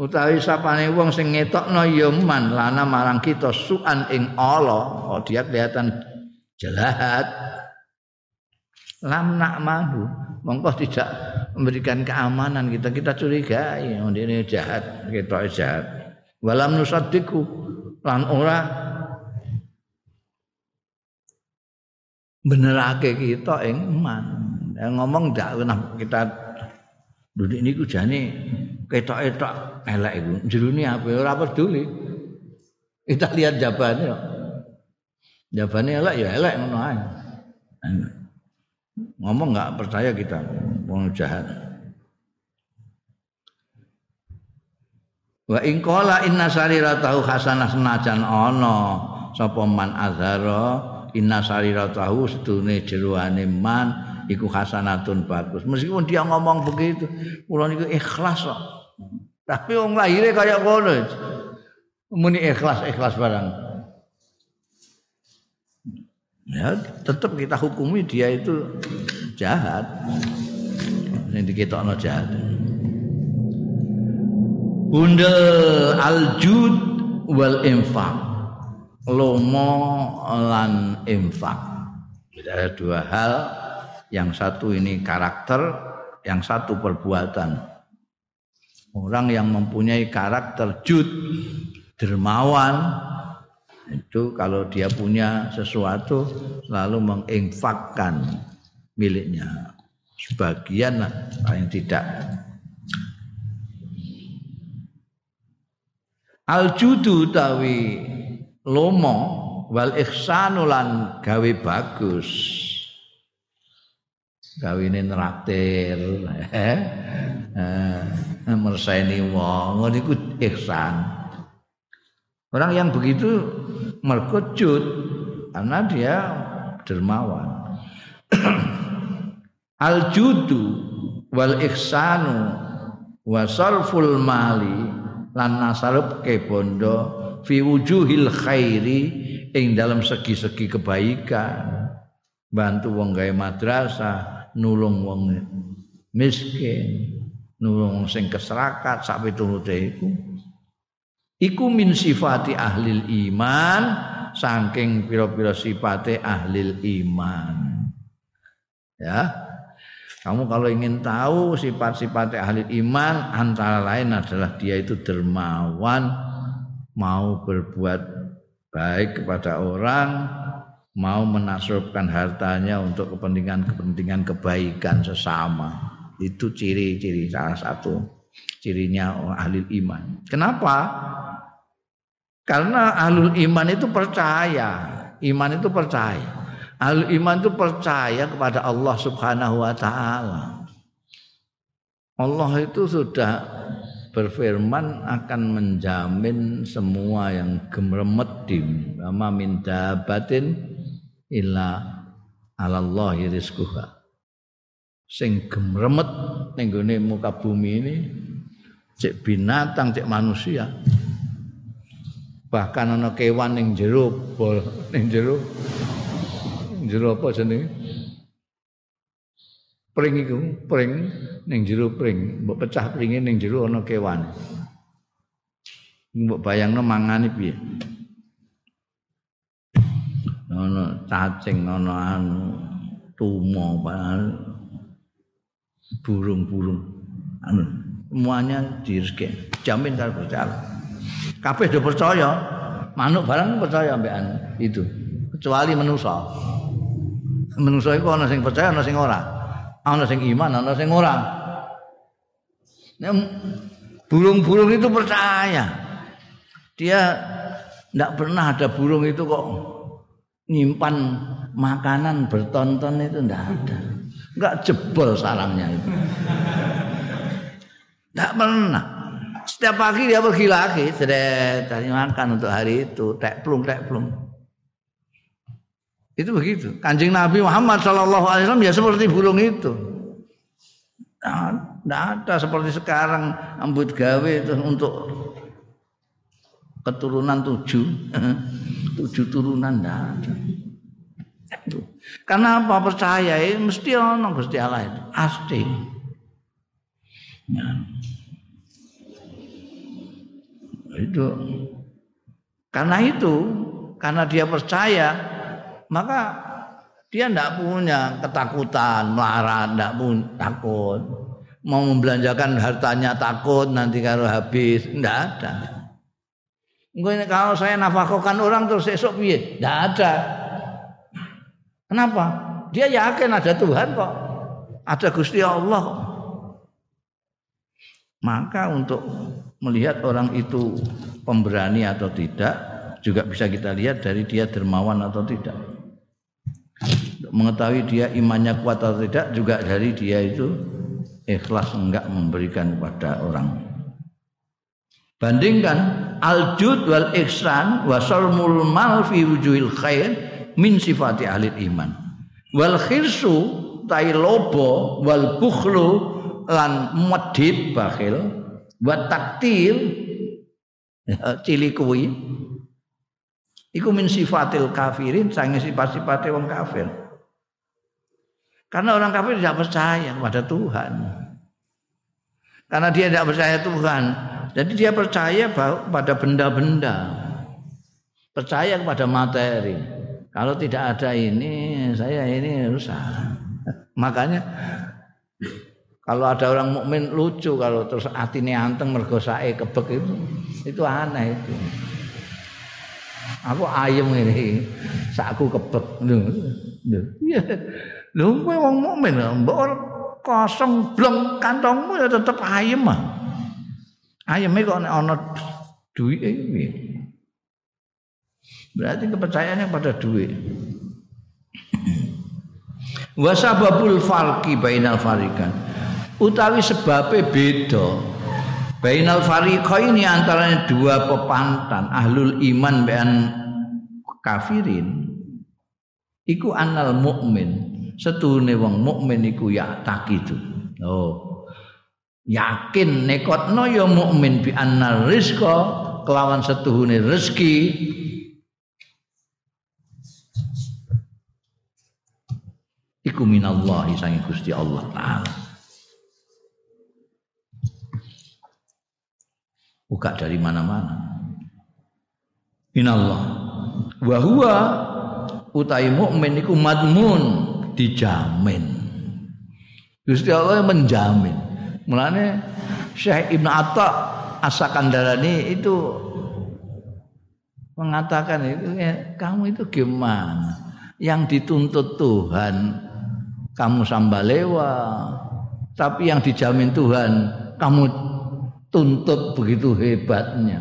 utawi sapane wong sing ngetokno ya man lana marang kita su'an ing Allah, oh dia kelihatan jahat. Lam nak madu, mongko tidak memberikan keamanan kita kita curigai oh ini jahat, kita jahat. Walam nusaddiku lan ora benerake kita ing iman. ngomong ndak kita Duduk niku jane ketok-etok elek iku. Jerune apa ora peduli. Kita lihat jawabannya. Jawabannya elek ya elek ngono. Ngomong nggak percaya kita, wong jahat. Wa in qala inna sariratahu hasanah senajan ana sapa man azhara inna sariratahu sedune jeroane man iku hasanatun bagus. Meskipun dia ngomong begitu, kula niku ikhlas kok. Tapi wong lahire kaya ngono. Muni ikhlas ikhlas barang. Ya, tetap kita hukumi dia itu jahat. Ini diketokno jahat. Bundel aljud wal infak. Lomo lan infak. Ada dua hal yang satu ini karakter, yang satu perbuatan. Orang yang mempunyai karakter jud, dermawan, itu kalau dia punya sesuatu selalu menginfakkan miliknya. Sebagian lah, paling tidak. Al judu tawi lomo wal ihsanulan gawe bagus kawine nraktir eh, merseni wong. Niku ihsan. Orang yang begitu merkejut karena dia dermawan. *clears throat* Al judu wal ihsanu wa sarful mali lan nasarep ke bondo fi wujuhil khairi ing dalam segi-segi kebaikan. Bantu wong gawe madrasah nulung wong miskin, nulung sing keserakat sak piturute iku. Iku min sifati ahli iman saking pira-pira sifate ahli iman. Ya. Kamu kalau ingin tahu sifat-sifat ahli iman antara lain adalah dia itu dermawan, mau berbuat baik kepada orang, mau menasrubkan hartanya untuk kepentingan-kepentingan kebaikan sesama. Itu ciri-ciri salah satu cirinya ahli iman. Kenapa? Karena ahlul iman itu percaya, iman itu percaya. Ahlul iman itu percaya kepada Allah Subhanahu wa taala. Allah itu sudah berfirman akan menjamin semua yang gemremet di sama minta batin illa alallahi rizquha. Sing gemremet ning gone muka bumi ini cek binatang cek manusia. Bahkan ana kewan ning jero bol ning jero jero apa jenenge? Pring iku pring ning jero pring. Mbok pecah pringe ning jero ana kewan. Mbok bayangno mangane piye ana cacing ana anu tumo burung-burung. Anu semuanya direzeki jamin kalau percaya kabeh do percaya manuk barang percaya ambekan itu. Kecuali manusa. Manusa iku ana sing percaya ana sing ora. Ana sing iman ana sing ora. Burung-burung itu percaya. Dia tidak pernah ada burung itu kok nyimpan makanan bertonton itu enggak ada. Enggak jebol sarangnya itu. Enggak pernah. Setiap pagi dia pergi lagi, cari makan untuk hari itu, tek plung tek plung. Itu begitu. Kanjeng Nabi Muhammad Shallallahu Alaihi Wasallam ya seperti burung itu. Tidak ada seperti sekarang ambut gawe itu untuk keturunan tujuh *laughs* tujuh turunan ada Karena apa percaya ya, mesti ono Gusti Allah itu pasti. Ya. Itu karena itu karena dia percaya maka dia tidak punya ketakutan, melarat, tidak pun takut. Mau membelanjakan hartanya takut nanti kalau habis, tidak ada. Kalau saya nafkahkan orang terus esok piye? Tidak ada. Kenapa? Dia yakin ada Tuhan kok. Ada Gusti Allah Maka untuk melihat orang itu pemberani atau tidak juga bisa kita lihat dari dia dermawan atau tidak. Untuk mengetahui dia imannya kuat atau tidak juga dari dia itu ikhlas enggak memberikan kepada orang. Bandingkan al-jud wal ihsan wa sarmul mal fi wujuhil khair min sifati ahli iman. Wal khirsu tai lobo wal bukhlu lan medit bakhil wa taktil ya, cili kuwi iku min sifatil kafirin sange sifat-sifate wong kafir. Karena orang kafir tidak percaya kepada Tuhan. Karena dia tidak percaya Tuhan jadi dia percaya pada benda-benda percaya kepada materi kalau tidak ada ini, saya ini rusak. *laughs* Makanya kalau ada orang mukmin lucu kalau terus atine anteng mergo sae kebek itu itu aneh itu. Aku ayem ini, *laughs* sakku kebek. Iya. Lho kowe wong mukmin mbok kosong blong kantongmu ya tetep ayem ah. Ayeme kok nek ana duwike piye? Berarti kepercayaannya pada duit. *clears throat* Wasababul farqi bainal farikan. Utawi sebabnya beda. Bainal ini antara dua pepantan ahlul iman bean kafirin. Iku anal mukmin. Setune wong mukmin iku ya takidu. Oh. Yakin nekotno ya mukmin bi annal rizqa kelawan setuhune rezeki. Iku minallahi sange Gusti Allah taala. Buka dari mana-mana. Minallah wa huwa utai mukmin iku madmun dijamin. Gusti Allah menjamin mulane Syekh Ibn Atta Asakandarani itu mengatakan itu ya, kamu itu gimana? Yang dituntut Tuhan kamu sambalewa tapi yang dijamin Tuhan kamu tuntut begitu hebatnya.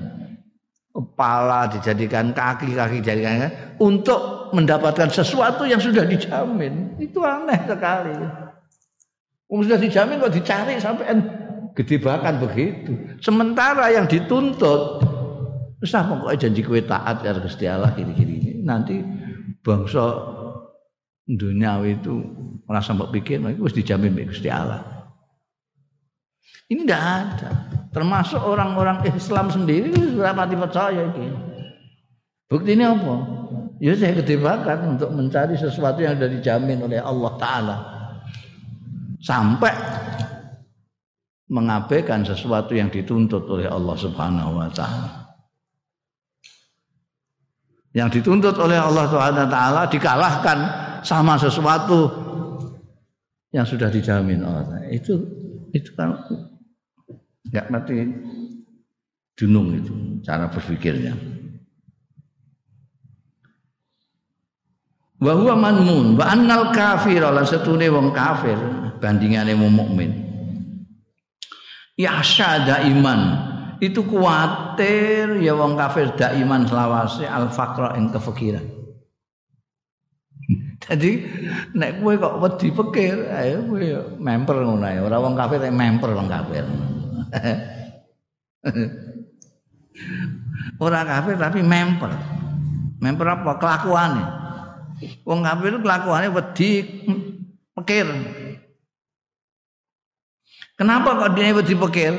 Kepala dijadikan kaki kaki dijadikan untuk mendapatkan sesuatu yang sudah dijamin. Itu aneh sekali um, sudah dijamin kok dicari sampai gede bahkan begitu sementara yang dituntut terus pokoknya janji kue taat ya Gusti Allah kiri-kiri nanti bangsa duniawi itu merasa mbok pikir itu harus dijamin oleh Gusti Allah. Ini tidak ada. Termasuk orang-orang Islam sendiri sudah mati percaya ini. Bukti ini apa? Ya saya gede untuk mencari sesuatu yang sudah dijamin oleh Allah Ta'ala. Sampai mengabaikan sesuatu yang dituntut oleh Allah Subhanahu wa taala. Yang dituntut oleh Allah Subhanahu wa taala dikalahkan sama sesuatu yang sudah dijamin Allah. Itu itu kan nggak mati dunung itu cara berpikirnya. Wa huwa manmun wa annal kafir lan setune wong kafir bandingane wong mukmin. Ya syada iman itu kuatir ya wong kafir dak iman selawase al faqra ing kefikiran. *laughs* Jadi nek kowe kok wedi pikir, ayo kowe memper ngono ae. Ora wong kafir nek memper wong kafir. *laughs* Ora kafir tapi memper. Memper apa? Kelakuane. Wong kafir kelakuane wedi pikir. Kenapa kok dia wedi pikir?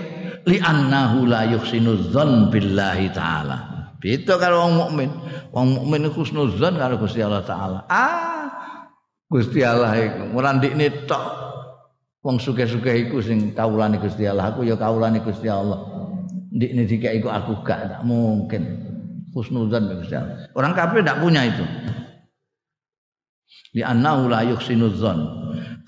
Li annahu la yuhsinu billahi taala. Beda kalau wong mukmin. Wong mukmin husnuzan karo Gusti Allah taala. Ah, Gusti Allah iku ndikne tok wong sugih-sugih iku sing kawulane Gusti Allah aku ya kawulane Gusti Allah ndikne dikai iku aku gak tak mungkin husnuzan Gusti Allah orang kafir tidak punya itu di annahu la yuhsinudzon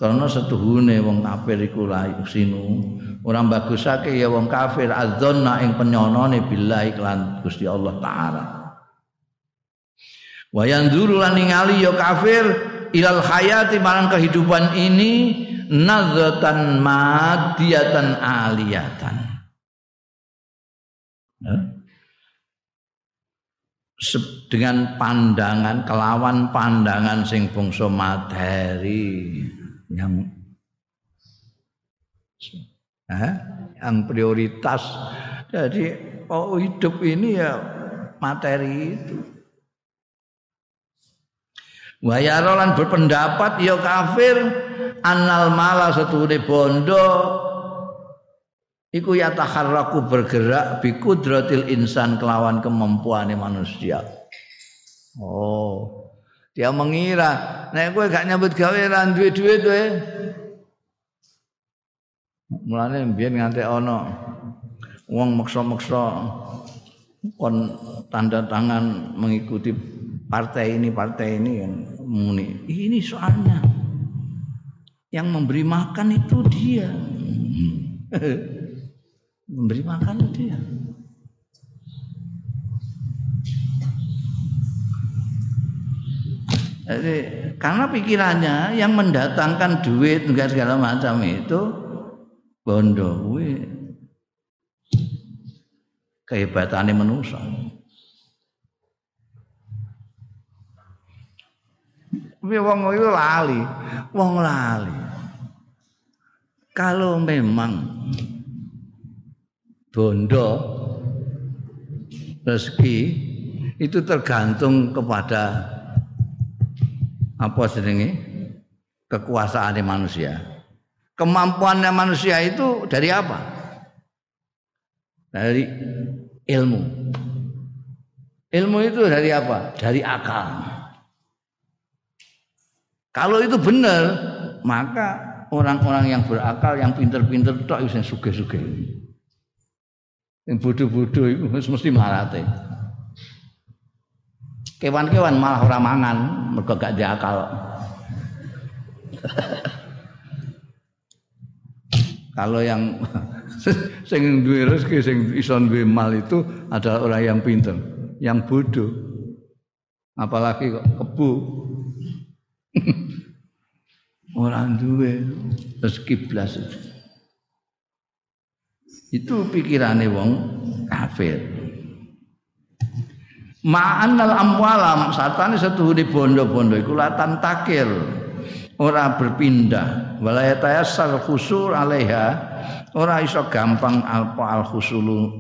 karena setuhune wong kafir iku la yuhsinu orang bagusake ya wong kafir adzonna ing penyonone billahi lan Gusti Allah taala. Wa yanzuru lan ningali ya kafir ilal hayati marang kehidupan ini nazatan madiyatan aliyatan. Ya. dengan pandangan kelawan pandangan sing bangsa materi yang eh, yang prioritas. Jadi oh hidup ini ya materi itu. Wayarolan berpendapat ya kafir. Anal mala setune bondo. Iku ya taharraku bergerak bi kudratil insan kelawan kemampuan manusia. Oh, dia mengira nek kowe gak nyambut gawe ra duwe duit kowe. Mulane mbiyen nganti ana wong maksa-maksa kon tanda tangan mengikuti partai ini partai ini kan muni ini soalnya. Yang memberi makan itu dia. *laughs* Memberi makan itu dia Jadi, karena pikirannya yang mendatangkan duit enggak segala macam itu bondo kehebatannya manusia. Tapi wong itu lali, wong lali. Kalau memang bondo rezeki itu tergantung kepada apa sedenge kekuasaan manusia. Kemampuannya manusia itu dari apa? Dari ilmu. Ilmu itu dari apa? Dari akal. Kalau itu benar, maka orang-orang yang berakal, yang pinter-pinter tok yang suge-suge. Yang bodoh-bodoh itu mesti marate. Kewan-kewan malah orang mangan, mereka gak diakal. Kalau yang *laughs* sing duwe rezeki sing iso duwe mal itu adalah orang yang pinter, yang bodoh. Apalagi kok kebu *laughs* Orang duwe rezeki blas. Itu pikirane wong kafir. Ma'anal amwala satane setuhune bondo-bondo iku latan takil ora berpindah. Walaya tayassal khusur alaiha. Ora iso gampang alpa al khusulu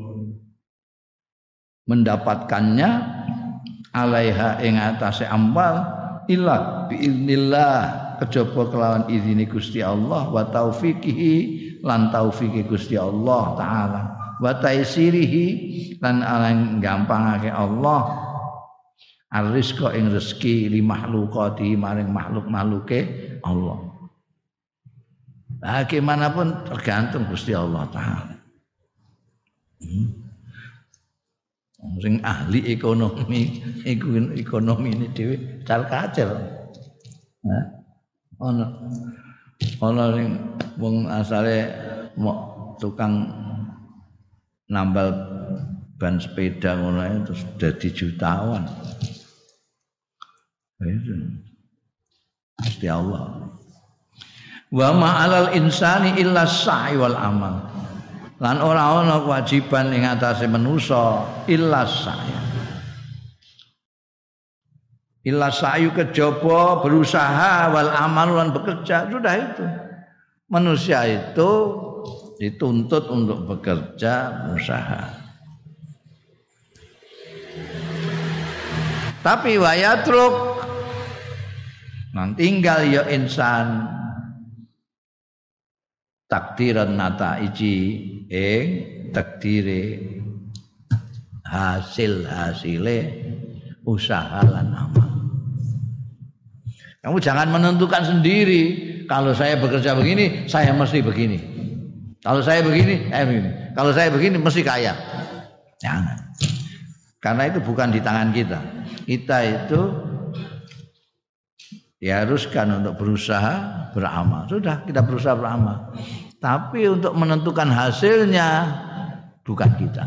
mendapatkannya alaiha ing atase amwal illa biiznillah. Kejaba kelawan izini Gusti Allah wa taufiqihi lan taufiki Gusti Allah taala wa taisirihi lan alang gampangake Allah Ar-rizqa ing rezeki li makhlukati maring makhluk-makhluke Allah. Bagaimanapun tergantung Gusti Allah taala. Hmm. Sing ahli ekonomi, ekonomi ini dhewe cal kacel. Nah ana ana sing wong asale tukang nambal ban sepeda ngono terus dadi jutawan. Itu. Pasti Allah. Wa ma'alal insani illa sa'i wal amal. Lan ora ana kewajiban ing atase manusa illa sa'i. Illa sa'yu kejaba berusaha wal amal lan bekerja sudah itu. Manusia itu dituntut untuk bekerja, berusaha. Tapi wayatruk nang tinggal ya insan takdiran nata iji ing takdire hasil hasile usaha lan amal Kamu jangan menentukan sendiri. Kalau saya bekerja begini, saya mesti begini. Kalau saya begini, eh begini. Kalau saya begini, mesti kaya. Jangan. Karena itu bukan di tangan kita. Kita itu diharuskan untuk berusaha beramal. Sudah kita berusaha beramal. Tapi untuk menentukan hasilnya bukan kita.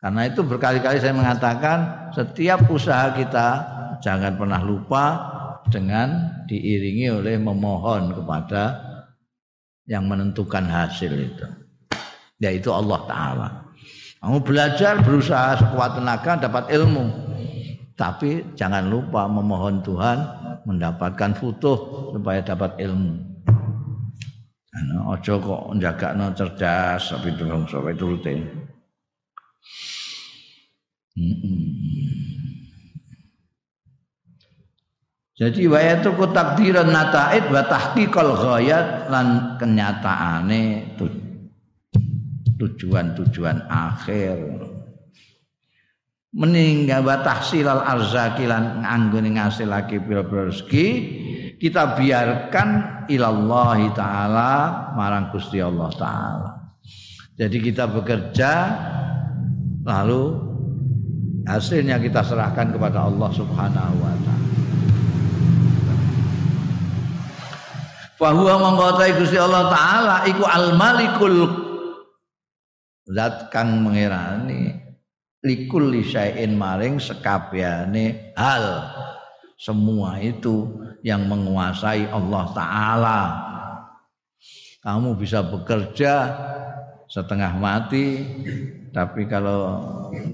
Karena itu berkali-kali saya mengatakan setiap usaha kita jangan pernah lupa dengan diiringi oleh memohon kepada yang menentukan hasil itu yaitu Allah taala. Kamu belajar berusaha sekuat tenaga dapat ilmu. Tapi jangan lupa memohon Tuhan mendapatkan futuh supaya dapat ilmu. Ana aja kok njagakno cerdas tapi durung sampai turute. Heeh. Jadi wa ku takdiran nataid wa tahqiqal ghayat lan kenyataane tujuan-tujuan akhir. Meninggal wa tahsilal arzaki lan anggone ngasilake pira-pira rezeki kita biarkan ilallahi taala marang Gusti Allah taala. Jadi kita bekerja lalu hasilnya kita serahkan kepada Allah Subhanahu wa taala. Fahuwa mengkotai Gusti Allah Ta'ala iku al-malikul zat kang mengerani likul lisain maring sekabiane hal. Semua itu yang menguasai Allah Ta'ala. Kamu bisa bekerja setengah mati tapi kalau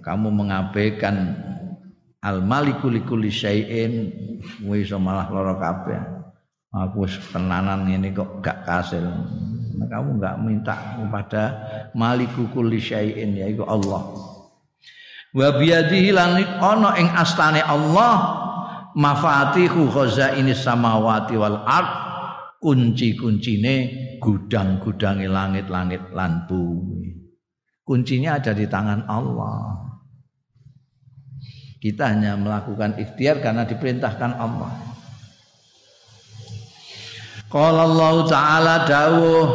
kamu mengabaikan al malikul likul lisain wis malah lara kabeh aku tenanan ini kok gak kasil. Nah, kamu gak minta kepada maliku kulli syai'in yaitu Allah. Wa biyadihi lan ana ing astane Allah mafatihu khazaini samawati wal ard kunci-kuncine gudang-gudange langit-langit lan bumi. Kuncinya ada di tangan Allah. Kita hanya melakukan ikhtiar karena diperintahkan Allah Qala Allah taala dawuh.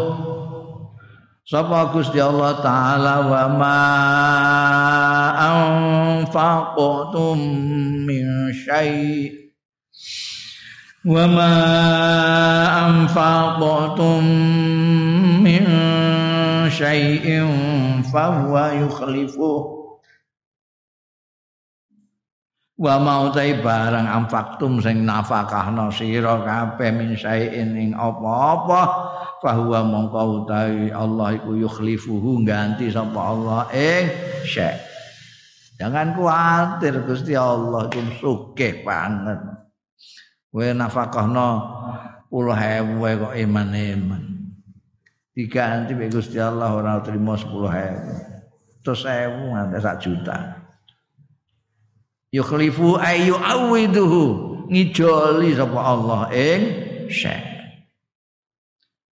Sapa Gusti Allah taala wa ma anfaqtum min syai' wa ma anfaqtum min syai'in fa huwa yukhlifuh wa mau tai barang amfaktum sing nafakahna sira kabeh min saein ing apa-apa fahuwa mongko utawi Allah iku yukhlifuhu ganti sapa Allah ing syai. Jangan kuatir Gusti Allah itu sugih banget. Kowe nafakahna puluh ewu kok iman-iman. Diganti Gusti Allah ora terima sepuluh ewu. Terus ewu nganti sak juta yukhlifu ayu awiduhu ngijoli sapa Allah ing syekh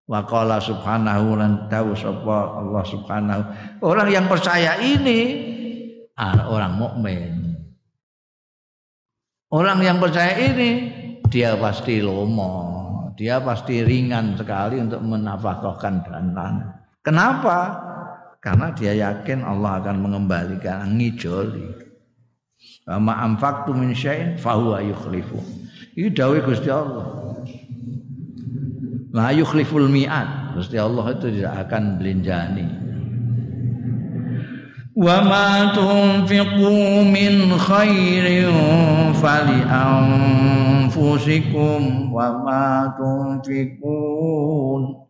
wa qala subhanahu lan tahu sapa Allah subhanahu. Orang yang percaya ini orang mukmin. Orang yang percaya ini dia pasti lomo. Dia pasti ringan sekali untuk menafkahkan dan kenapa? Karena dia yakin Allah akan mengembalikan ngijoli ma anfaqtu min syai'in fa huwa yukhlifu iki dawuh Gusti Allah la yukhliful mi'ad Gusti Allah itu tidak akan belinjani wa ma tunfiqu min khairin fali anfusikum wa ma tunfiqun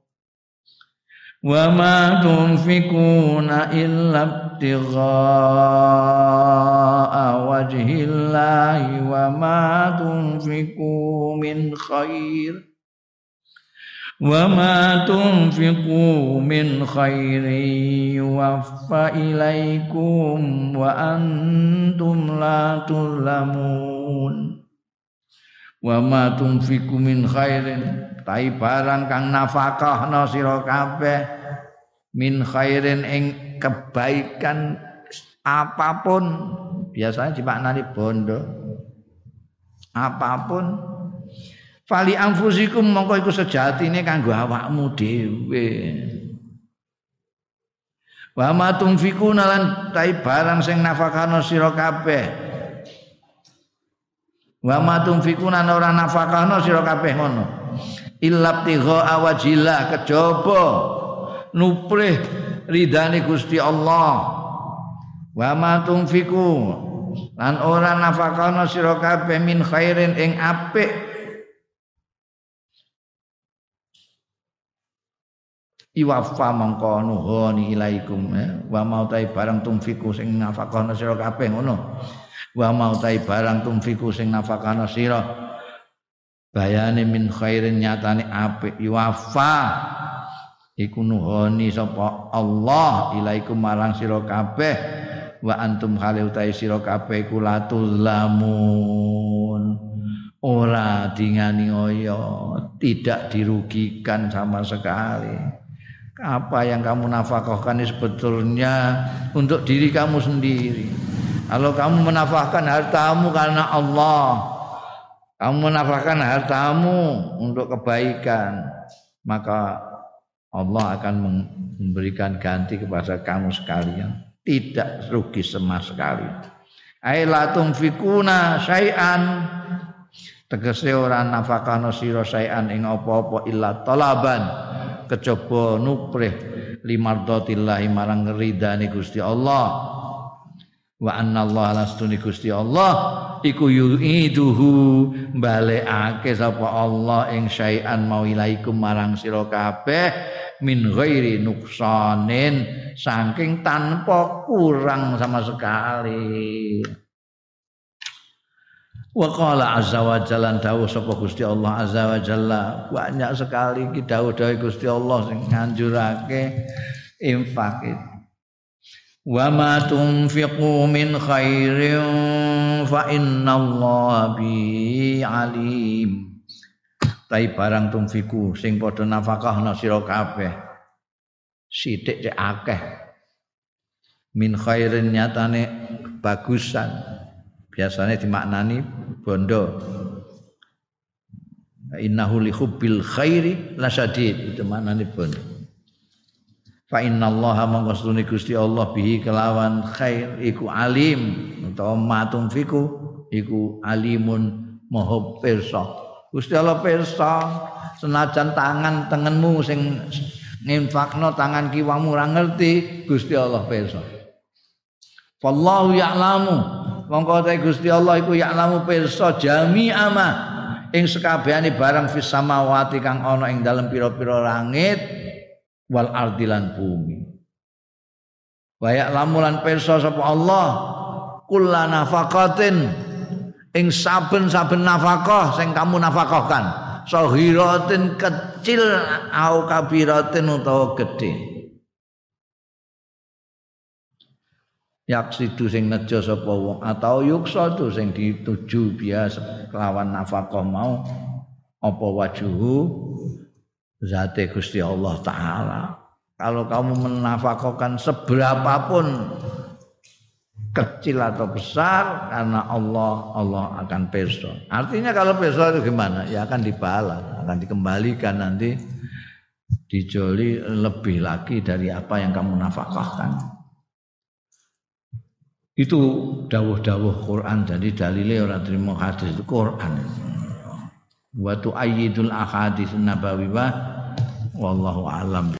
وما تنفقون إلا ابتغاء وجه الله وما تنفقوا من خير وما تنفقوا من خير يوفى إليكم وأنتم لا تظلمون وما تنفقوا من خير. Tai barang kang nafkahna sira kabeh min khairin ing kebaikan apa pun biasanya dimaknani bondo apa pun Fali anfusikum mongko iku sejatine kanggo awakmu dhewe. Wa ma tunfikuna lan tai barang sing nafakano sira kabeh. Wa ma tunfikuna ora nafakano sira kabeh ngono. Illab tigha awajillah kejaba nuprih ridane Gusti Allah. Wa ma tunfiku lan ora nafakano sira kabeh min khairin ing apik. Iwafa mongko nuhoni ilaikum eh? wa mau tai barang tumfiku sing nafakana sira kabeh ngono. Wa mau tai barang tumfiku sing nafakana sira. Bayane min khairin nyatane apik. Iwafa iku nuhoni sapa Allah ilaikum marang sira kabeh wa antum hale utai sira kabeh iku latulamun ora dingani oyo tidak dirugikan sama sekali apa yang kamu nafkahkan sebetulnya untuk diri kamu sendiri. Kalau kamu menafkahkan hartamu karena Allah, kamu menafkahkan hartamu untuk kebaikan, maka Allah akan memberikan ganti kepada kamu sekalian. Tidak rugi sama sekali. Ailatum fikuna syai'an. Tegese ora nafakano sira syai'an ing apa-apa illa talaban. Kejaba nuprih limardatillahi marang ridane Gusti Allah. Wa anna Allah lastuni Gusti Allah. Iku yu'iduhu balekake sapa Allah ing syai'an mau ilaikum marang sira kabeh min ghairi nuksanin saking tanpa kurang sama sekali Wa qala azza wa jalla dawuh sapa Gusti Allah azza wa jalla banyak sekali iki dawuh-dawuh Gusti Allah sing nganjurake infak. Wa ma tunfiqu min khairin fa innallaha bi alim. Tai barang tunfiku sing padha nafkahna sira kabeh. Sithik cek akeh. Min khairin nyatane bagusan. Biasanya dimaknani bondo. Innahu li hubbil khairi lasadid itu maknane bondo. Fa innallaha mangkastune Gusti Allah bihi kelawan khair iku alim. Utawa matum fiku iku alimun maha pirsa Gusti Allah pirsa senajan tangan tengenmu sing nginfakno tangan kiwamu ora ngerti Gusti Allah pirsa. Wallahu ya'lamu. Mongko te Gusti Allah iku ya'lamu pirsa jami'ama ing sekabehane barang fis samawati kang ana ing dalem pira-pira langit wal ardi lan bumi. Wa ya'lamu lan pirsa sapa Allah kullana nafaqatin ing saben-saben nafkah sing kamu nafkahkan. Sahiratin kecil au kabiratin utawa gedhe. Yaksidu sing nejo sapa wong atau yuksa tu sing dituju biasa kelawan nafkah mau apa wajuhu? Zate Gusti Allah taala. Kalau kamu menafkahkan seberapapun kecil atau besar karena Allah Allah akan perso. Artinya kalau perso itu gimana? Ya akan dibalas, akan dikembalikan nanti dijoli lebih lagi dari apa yang kamu nafkahkan. Itu dawuh-dawuh Quran jadi dalile ora terima hadis itu Quran. Wa tu'ayyidul ahadits nabawiyah wallahu alam.